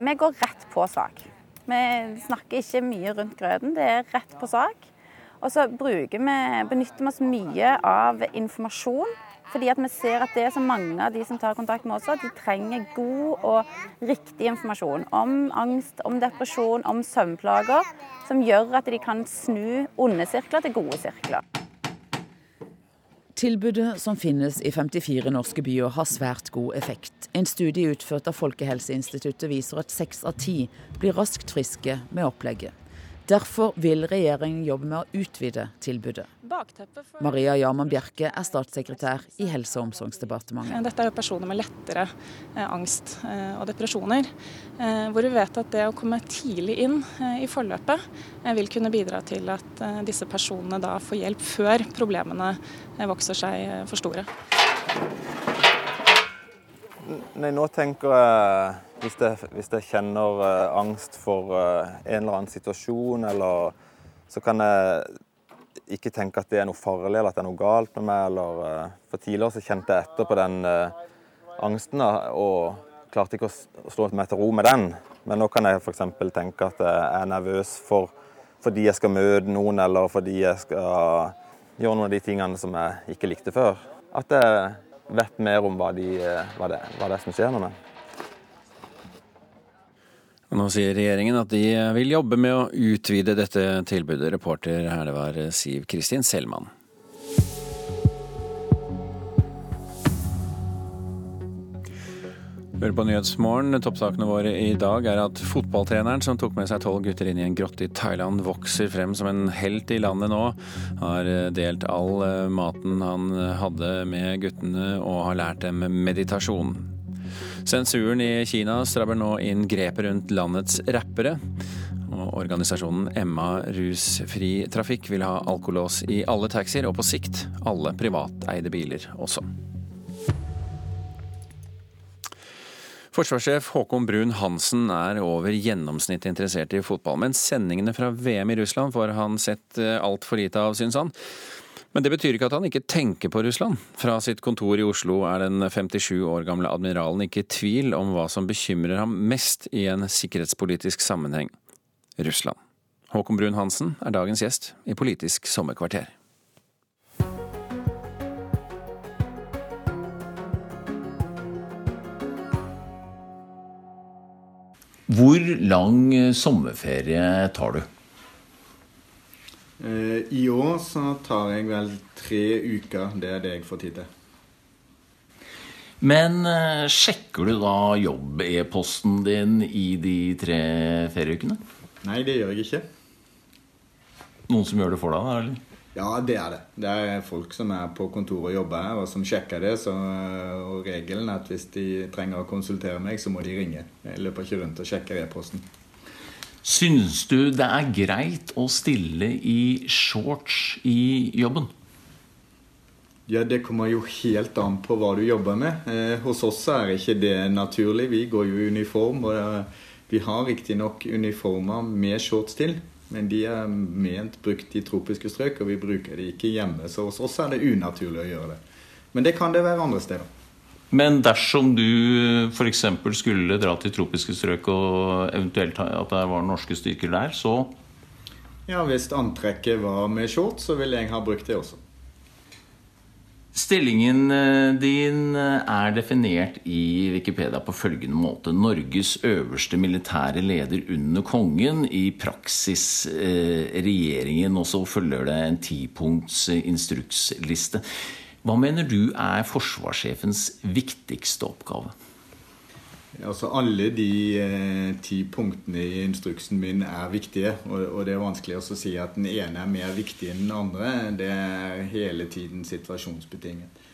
Vi går rett på sak. Vi snakker ikke mye rundt grøten, det er rett på sak. Og så vi, benytter vi oss mye av informasjon fordi at vi ser at det er så mange av de som tar kontakt med oss, at de trenger god og riktig informasjon om angst, om depresjon, om søvnplager, som gjør at de kan snu onde sirkler til gode sirkler. Tilbudet som finnes i 54 norske byer har svært god effekt. En studie utført av Folkehelseinstituttet viser at seks av ti blir raskt friske med opplegget. Derfor vil regjeringen jobbe med å utvide tilbudet. Maria Jarman Bjerke er statssekretær i Helse- og omsorgsdepartementet. Dette er jo personer med lettere eh, angst eh, og depresjoner. Eh, hvor vi vet at det å komme tidlig inn i forløpet vil kunne bidra til at disse personene da får hjelp før problemene vokser seg for store. Nei, nå tenker jeg hvis jeg, hvis jeg kjenner uh, angst for uh, en eller annen situasjon, eller så kan jeg ikke tenke at det er noe farlig eller at det er noe galt med meg. Eller, uh, for tidligere så kjente jeg etter på den angsten og klarte ikke å slå meg til ro med den. Men nå kan jeg f.eks. tenke at jeg er nervøs for, fordi jeg skal møte noen, eller fordi jeg skal gjøre noen av de tingene som jeg ikke likte før. At jeg vet mer om hva, de, hva, det, hva det er som skjer med dem. Nå sier regjeringen at de vil jobbe med å utvide dette tilbudet. Reporter her det var Siv Kristin Selman. Hør på Nyhetsmorgen. Toppsakene våre i dag er at fotballtreneren som tok med seg tolv gutter inn i en grotte i Thailand, vokser frem som en helt i landet nå. Har delt all maten han hadde med guttene og har lært dem meditasjon. Sensuren i Kina strabber nå inn grepet rundt landets rappere. Og organisasjonen Emma Rusfri Trafikk vil ha alkolås i alle taxier, og på sikt alle privateide biler også. Forsvarssjef Håkon Brun Hansen er over gjennomsnittet interessert i fotball, men sendingene fra VM i Russland får han sett eh, altfor lite av, syns han. Men det betyr ikke at han ikke tenker på Russland. Fra sitt kontor i Oslo er den 57 år gamle admiralen ikke i tvil om hva som bekymrer ham mest i en sikkerhetspolitisk sammenheng Russland. Håkon Brun-Hansen er dagens gjest i Politisk sommerkvarter. Hvor lang sommerferie tar du? Eh, I år så tar jeg vel tre uker. Det er det jeg får tid til. Men eh, sjekker du da jobb-e-posten din i de tre ferieukene? Nei, det gjør jeg ikke. Noen som gjør det for deg, da? eller? Ja, det er det. Det er folk som er på kontoret og jobber her, og som sjekker det. Så, og regelen er at hvis de trenger å konsultere meg, så må de ringe. Jeg løper ikke rundt og sjekker e-posten. Syns du det er greit å stille i shorts i jobben? Ja, Det kommer jo helt an på hva du jobber med. Eh, hos oss er ikke det naturlig. Vi går jo i uniform. og eh, Vi har riktignok uniformer med shorts til, men de er ment brukt i tropiske strøk, og vi bruker de ikke hjemme. Så hos oss er det unaturlig å gjøre det. Men det kan det være andre steder. Men dersom du f.eks. skulle dra til tropiske strøk, og eventuelt at det var norske styrker der, så Ja, hvis antrekket var med shorts, så ville jeg ha brukt det også. Stillingen eh, din eh, er definert i Wikipedia på følgende måte. Norges øverste militære leder under kongen, i praksis eh, regjeringen, og så følger det en tipunkts instruksliste. Hva mener du er forsvarssjefens viktigste oppgave? Altså Alle de eh, ti punktene i instruksen min er viktige. Og, og, det er vanskelig å si at den ene er mer viktig enn den andre. Det er hele tiden situasjonsbetinget.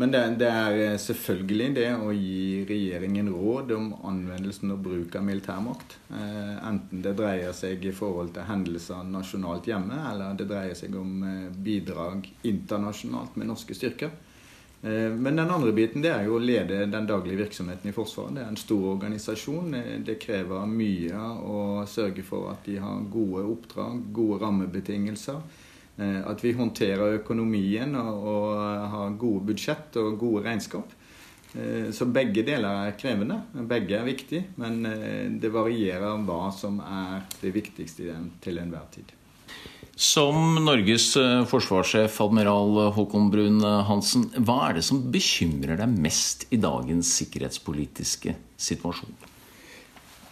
Men det, det, er selvfølgelig det å gi regjeringen råd om anvendelsen og bruk av militærmakt. Eh, enten det dreier seg i forhold til hendelser nasjonalt hjemme, eller det dreier seg om eh, bidrag internasjonalt med norske styrker. Eh, men den andre biten det er jo å lede den daglige virksomheten i Forsvaret. Det er en stor organisasjon. Eh, det krever mye å sørge for at de har gode oppdrag, gode rammebetingelser Eh, at vi håndterer økonomien og, har gode budsjett og gode regnskap. Så begge deler er krevende. Begge er viktige, men det varierer hva som er det viktigste til enhver tid. Som Norges forsvarssjef, admiral Håkon Brun Hansen, hva er det som bekymrer deg mest i dagens sikkerhetspolitiske situasjon?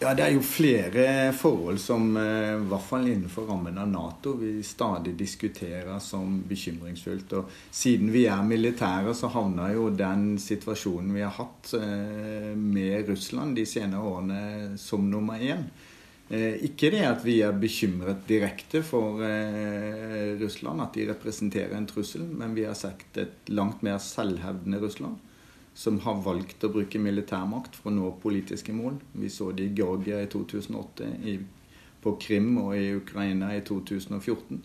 Ja, Det er jo flere forhold som, eh, i hvert fall innenfor rammen av Nato, vi stadig diskuterer som bekymringsfullt. Og siden vi er militære, så havner jo den situasjonen vi har hatt eh, med Russland de senere årene, som nummer én. Eh, ikke det at vi er bekymret direkte for Russland, at de representerer en trussel, men vi har sett et langt mer selvhevdende Russland som har valgt å bruke militærmakt for å nå politiske mål. Vi så det i Georgia i 2008, i, på Krim og i Ukraina i 2014.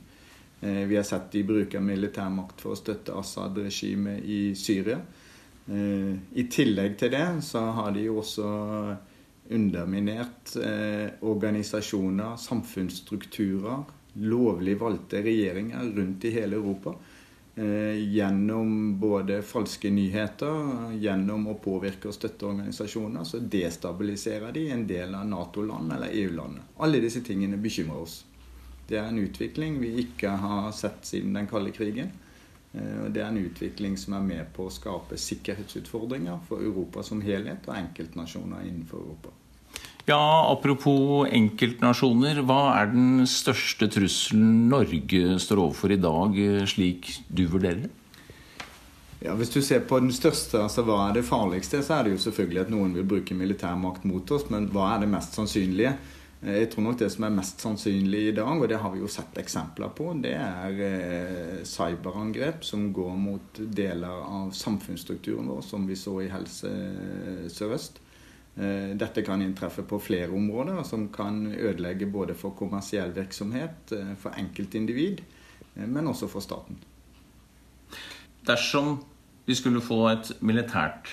Eh, vi har sett de bruker militærmakt for å støtte Assad-regimet i Syria. Eh, I tillegg til det så har de jo også underminert eh, organisasjoner, samfunnsstrukturer, lovlig valgte regjeringer rundt i hele Europa Eh, gjennom både falske nyheter, gjennom å påvirke og støtte organisasjoner, så destabiliserer de en del av Nato-land eller EU-landet. Alle disse tingene bekymrer oss. Det er en utvikling vi ikke har sett siden den kalde krigen. Eh, det er en utvikling som er med på å skape sikkerhetsutfordringer for Europa som helhet og enkeltnasjoner innenfor Europa. Ja, Apropos enkeltnasjoner. Hva er den største trusselen Norge står overfor i dag, slik du vurderer det? Ja, Hvis du ser på den største, altså hva er det farligste, så er det jo selvfølgelig at noen vil bruke militærmakt mot oss. Men hva er det mest sannsynlige? Jeg tror nok det som er mest sannsynlig i dag, og det har vi jo sett eksempler på, det er eh, cyberangrep som går mot deler av samfunnsstrukturen vår, som vi så i Helse Sør-Øst. Eh, dette kan inntreffe på flere områder, som kan ødelegge både for kommersiell virksomhet, eh, for enkeltindivid, eh, men også for staten. Dersom vi skulle få et militært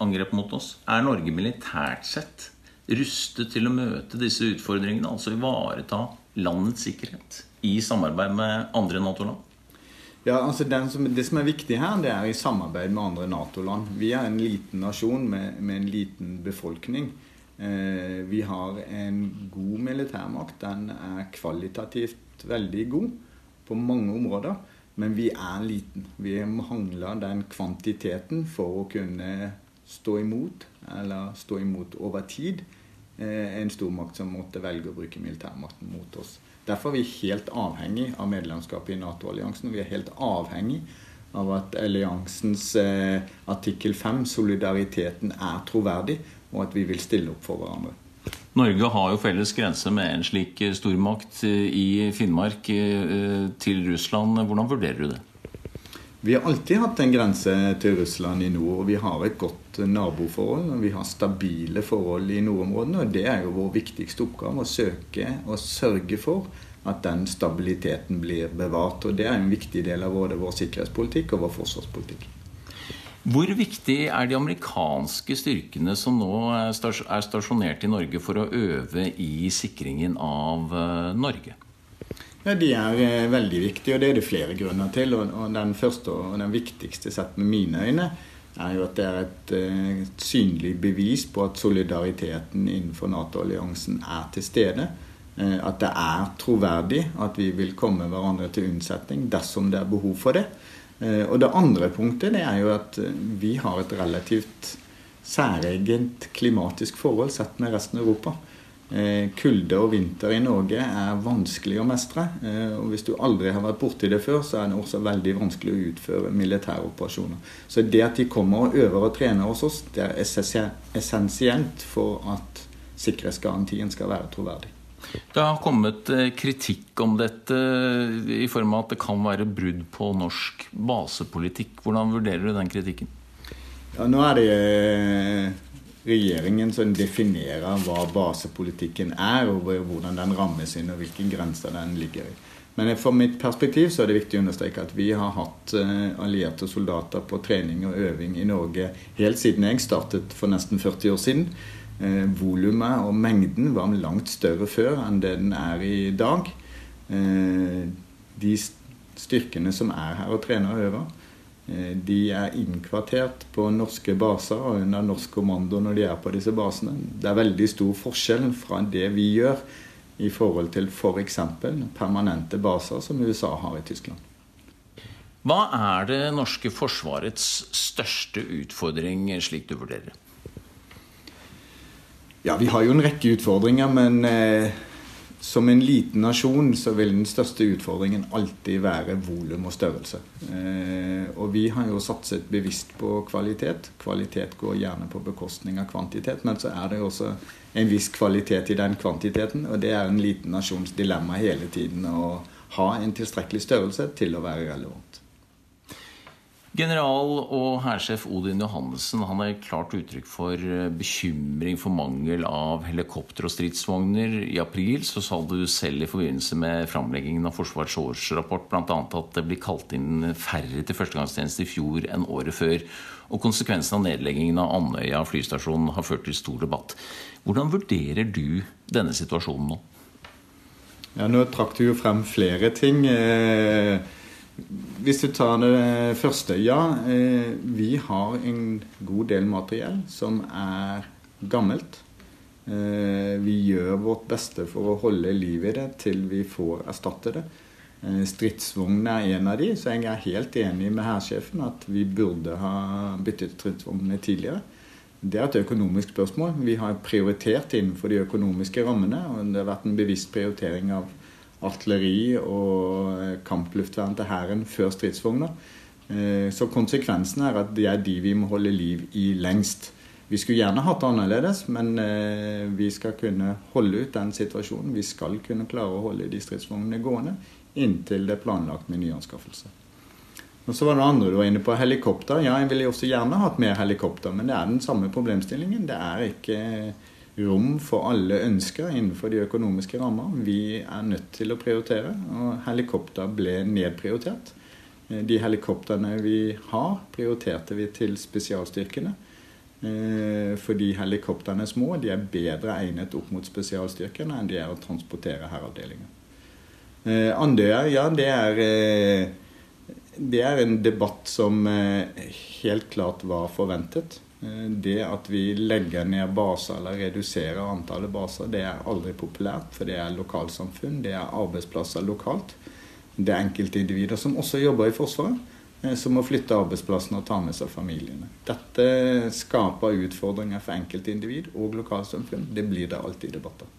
angrep mot oss, er Norge militært sett rustet til å møte disse utfordringene, altså ivareta landets sikkerhet i samarbeid med andre Nato-land? Ja, altså som, Det som er viktig her, det er i samarbeid med andre Nato-land. Vi er en liten nasjon med, med en liten befolkning. Eh, vi har en god militærmakt. Den er kvalitativt veldig god på mange områder. Men vi er liten. Vi mangler den kvantiteten for å kunne stå imot, eller stå imot over tid, en stormakt som måtte velge å bruke militærmakten mot oss. Derfor er vi helt avhengig av medlemskapet i Nato-alliansen. Vi er helt avhengig av at alliansens eh, artikkel 5, solidariteten, er troverdig, og at vi vil stille opp for hverandre. Norge har jo felles grense med en slik eh, stormakt eh, i Finnmark eh, til Russland. Hvordan vurderer du det? Vi har alltid hatt en grense til Russland i nord. og Vi har et godt naboforhold. og Vi har stabile forhold i nordområdene. og Det er jo vår viktigste oppgave. Å søke og sørge for at den stabiliteten blir bevart. og Det er en viktig del av både vår sikkerhetspolitikk og vår forsvarspolitikk. Hvor viktig er de amerikanske styrkene som nå er stasjonert i Norge for å øve i sikringen av eh, Norge? Ja, De er eh, veldig viktige, og det er det flere grunner til. Og Den første og den viktigste sett med mine øyne er jo at det er et, eh, et synlig bevis på at solidariteten innenfor Nato-alliansen er til stede. Eh, at det er troverdig at vi vil komme hverandre til unnsetning dersom det er behov for det. Og det andre punktet det er jo at vi har et relativt særegent klimatisk forhold sett med resten av Europa. Eh, kulde og vinter i Norge er vanskelig å mestre. Eh, og Hvis du aldri har vært borti det før, så er det også veldig vanskelig å utføre militære operasjoner. Så det at de kommer og øver og trener hos oss, det er essensielt for at sikkerhetsgarantien skal være troverdig. Det har kommet eh, kritikk om dette i form av at det kan være brudd på norsk basepolitikk. Hvordan vurderer du den kritikken? Ja, nå er det regjeringen som definerer hva basepolitikken er, og hvordan den rammes inn, og hvilke grenser den ligger i. Men for mitt perspektiv så er det viktig å understreke at vi har hatt eh, allierte soldater på trening og øving i Norge helt siden jeg startet for nesten 40 år siden. Eh, volumet og mengden var langt større før enn det den er i dag. Eh, de styrkene som er her og trener og øver, de er innkvartert på norske baser og under norsk kommando når de er på disse basene. Det er veldig stor forskjell fra det vi gjør i forhold til f.eks. For permanente baser som USA har i Tyskland. Hva er det norske forsvarets største utfordring, slik du vurderer det? Ja, vi har jo en rekke utfordringer, men eh, som en liten nasjon så vil den største utfordringen alltid være volum og størrelse. Eh, og vi har jo satset bevisst på kvalitet. Kvalitet går gjerne på bekostning av kvantitet, men så er det også en viss kvalitet i den kvantiteten, og det er en liten nasjons dilemma hele tiden å ha en tilstrekkelig størrelse til å være relevant. General og hærsjef Odin Johannessen han har klart uttrykk for eh, bekymring for mangel av helikopter og stridsvogner. I april så sa du selv i forbindelse med framleggingen av Forsvarets årsrapport bl.a. at det blir kalt inn færre til førstegangstjeneste i fjor enn året før. Og konsekvensen av nedleggingen av Andøya flystasjon har ført til stor debatt. Hvordan vurderer du denne situasjonen nå? Ja, Nå trakk du jo frem flere ting. Eh, hvis du tar det første Ja, eh, vi har en god del materiell som er gammelt. Eh, vi gjør vårt beste for å holde liv i det til vi får erstatte det. Stridsvogn stridsvognene er en av de, så jeg er helt enig med hærsjefen at vi burde ha byttet stridsvognene tidligere. Det er et økonomisk spørsmål. Vi har prioritert innenfor de økonomiske rammene. og Det har vært en bevisst prioritering av artilleri og kampluftvern til Hæren før stridsvogner. Eh, så konsekvensen er at det er de vi må holde liv i lengst. Vi skulle gjerne hatt det annerledes, men eh, vi skal kunne holde ut den situasjonen. Vi skal kunne klare å holde de stridsvognene gående inntil det er planlagt med nyanskaffelse. Og Så var det andre du var inne på, helikopter. Ja, jeg ville også gjerne hatt mer helikopter, men det er den samme problemstillingen. Det er ikke rom for alle ønsker innenfor de økonomiske rammer. Vi er nødt til å prioritere, og helikopter ble nedprioritert. Eh, de helikoptrene vi har, prioriterte vi til spesialstyrkene. Eh, fordi helikoptrene er små, de er bedre egnet opp mot spesialstyrkene enn de er å transportere hæravdelinger. Eh, Andøya, ja, det er, det er en debatt som helt klart var forventet. Eh, det at vi legger ned baser eller reduserer antallet baser, det er aldri populært. For det er lokalsamfunn, det er arbeidsplasser lokalt. Det er enkeltindivider som også jobber i Forsvaret, eh, som må flytte arbeidsplassene og ta med seg familiene. Dette skaper utfordringer for enkeltindivid og lokalsamfunn. Det blir det alltid i debatter.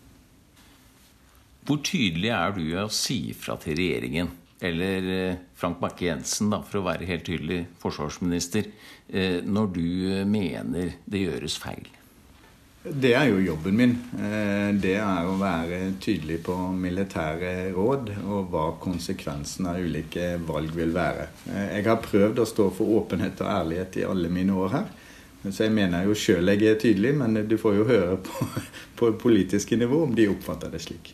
Hvor tydelig er du i å si fra til regjeringen eller eh, Frank Bakke-Jensen, for å være helt tydelig, forsvarsminister, eh, når du eh, mener det gjøres feil? Det er jo jobben min. Det er å være tydelig på militære råd og hva konsekvensen av ulike valg vil være. Jeg har prøvd å stå for åpenhet og ærlighet i alle mine år her. Så jeg mener jo sjøl jeg er tydelig, men du får jo høre på, [laughs] på politiske nivå om de oppfatter det slik.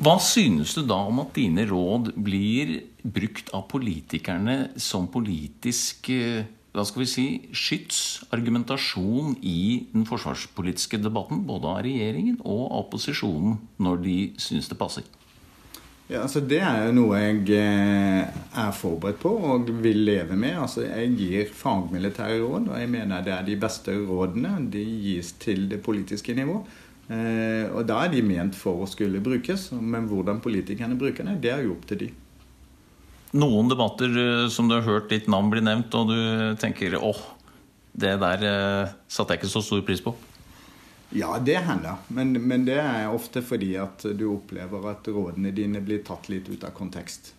Hva synes du da om at dine råd blir brukt av politikerne som politisk eh, hva skal vi si, skyts, argumentasjon i den forsvarspolitiske debatten, både av regjeringen og av opposisjonen, når de syns det passer? Ja, altså Det er jo noe jeg eh, er forberedt på og vil leve med. Altså Jeg gir fagmilitære råd, og jeg mener det er de beste rådene. De gis til det politiske nivå. Eh, og da er de ment for å skulle brukes. Men hvordan politikerne bruker det, det er jo opp til de. Noen debatter eh, som du har hørt ditt navn bli nevnt, og du tenker åh, det der eh, satte jeg ikke så stor pris på? Ja, det hender. Men, men, det er ofte fordi at du opplever at rådene dine blir tatt litt ut av kontekst.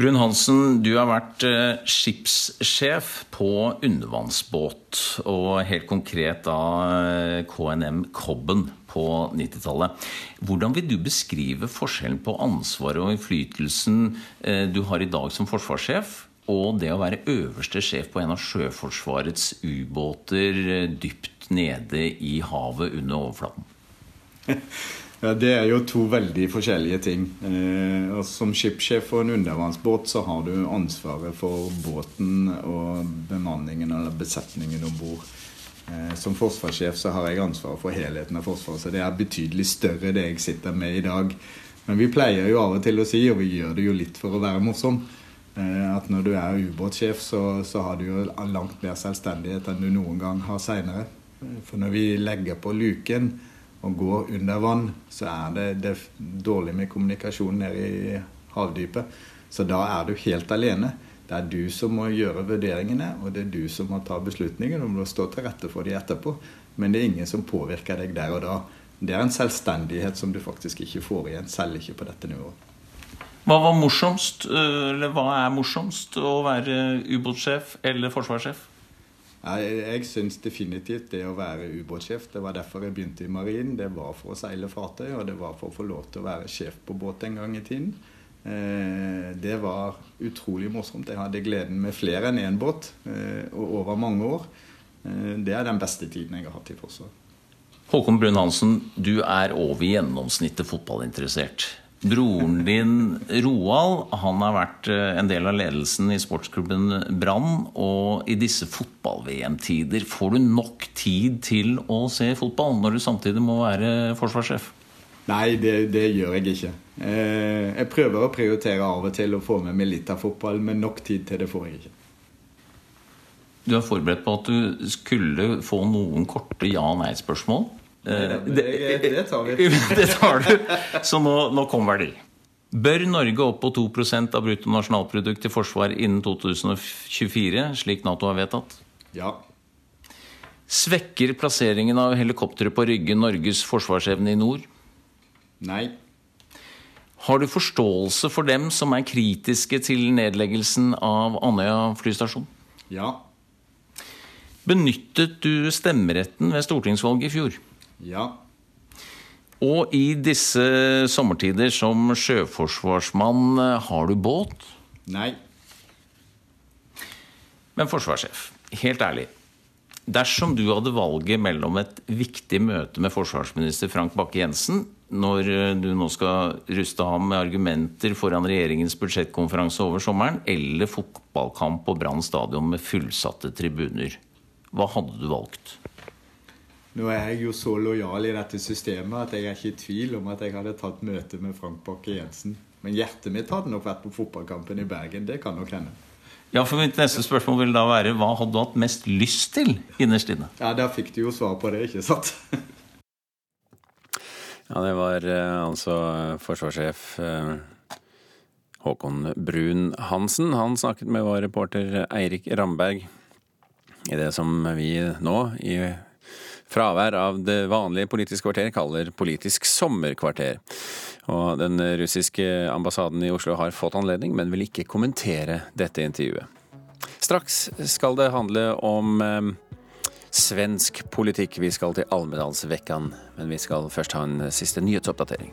Brun-Hansen, du har vært eh, skipssjef på undervannsbåt, og helt konkret da eh, KNM Cobben på 90-tallet. Hvordan vil du beskrive forskjellen på ansvaret og innflytelsen eh, du har i dag som forsvarssjef, og det å være øverste sjef på en av Sjøforsvarets ubåter dypt nede i havet under overflaten? [laughs] Ja, Det er jo to veldig forskjellige ting. Eh, som skipssjef for en undervannsbåt så har du ansvaret for båten og bemanningen eller besetningen om bord. Eh, som forsvarssjef så har jeg ansvaret for helheten av Forsvaret, så det er betydelig større det jeg sitter med i dag. Men vi pleier jo av og til å si, og vi gjør det jo litt for å være morsom, eh, at når du er ubåtsjef, så, så har du jo langt mer selvstendighet enn du noen gang har seinere. For når vi legger på luken og går under vann, så er det, det er dårlig med kommunikasjon nede i havdypet. Så da er du helt alene. Det er du som må gjøre vurderingene, og det er du som må ta beslutningen. om må stå til rette for dem etterpå. Men det er ingen som påvirker deg der og da. Det er en selvstendighet som du faktisk ikke får igjen, selv ikke på dette nivået. Hva var morsomst, eller hva er morsomst? Å være ubåtsjef eller forsvarssjef? Jeg, jeg syns definitivt det å være ubåtsjef. Det var derfor jeg begynte i marinen. Det var for å seile fartøy, og det var for å få lov til å være sjef på båt en gang i tiden. Eh, det var utrolig morsomt. Jeg hadde gleden med flere enn én båt eh, og over mange år. Eh, det er den beste tiden jeg har hatt i Forsvaret. Håkon Brun-Hansen, du er over gjennomsnittet fotballinteressert. Broren din Roald han har vært en del av ledelsen i sportsklubben Brann. Og i disse fotball-VM-tider, får du nok tid til å se fotball når du samtidig må være forsvarssjef? Nei, det, det gjør jeg ikke. Jeg prøver å prioritere av og til å få med meg litt av fotball, men nok tid til det får jeg ikke. Du er forberedt på at du skulle få noen korte ja-nei-spørsmål? Det, det, tar vi. [laughs] det tar du. Så nå, nå kommer verdi. Bør Norge opp på 2% av bruttonasjonalprodukt til forsvar innen 2024, slik Nato har vedtatt? Ja. Svekker plasseringen av helikoptre på Rygge Norges forsvarsevne i nord? Nei. Har du forståelse for dem som er kritiske til nedleggelsen av Andøya flystasjon? Ja. Benyttet du stemmeretten ved stortingsvalget i fjor? Ja. Og i disse sommertider som sjøforsvarsmann, har du båt? Nei. Men forsvarssjef, helt ærlig. Dersom du hadde valget mellom et viktig møte med forsvarsminister Frank Bakke-Jensen, når du nå skal ruste ham med argumenter foran regjeringens budsjettkonferanse over sommeren, eller fotballkamp på Brann stadion med fullsatte tribuner, hva hadde du valgt? Nå er jeg jo så lojal i dette systemet at jeg er ikke i tvil om at jeg hadde tatt møte med Frank Bakke-Jensen. Men hjertet mitt hadde nok vært på fotballkampen i Bergen. Det kan nok hende. Ja, for Mitt neste spørsmål vil da være hva hadde du hatt mest lyst til innerst inne? Ja, Der fikk du jo svar på det, ikke sant? ja, det var altså forsvarssjef Håkon Brun-Hansen. Han snakket med vår reporter Eirik Ramberg i det som vi nå, i fravær av det vanlige Politisk kvarter, kaller Politisk sommerkvarter. Og den russiske ambassaden i Oslo har fått anledning, men vil ikke kommentere dette intervjuet. Straks skal det handle om eh, svensk politikk. Vi skal til Almedalsvekkan, men vi skal først ha en siste nyhetsoppdatering.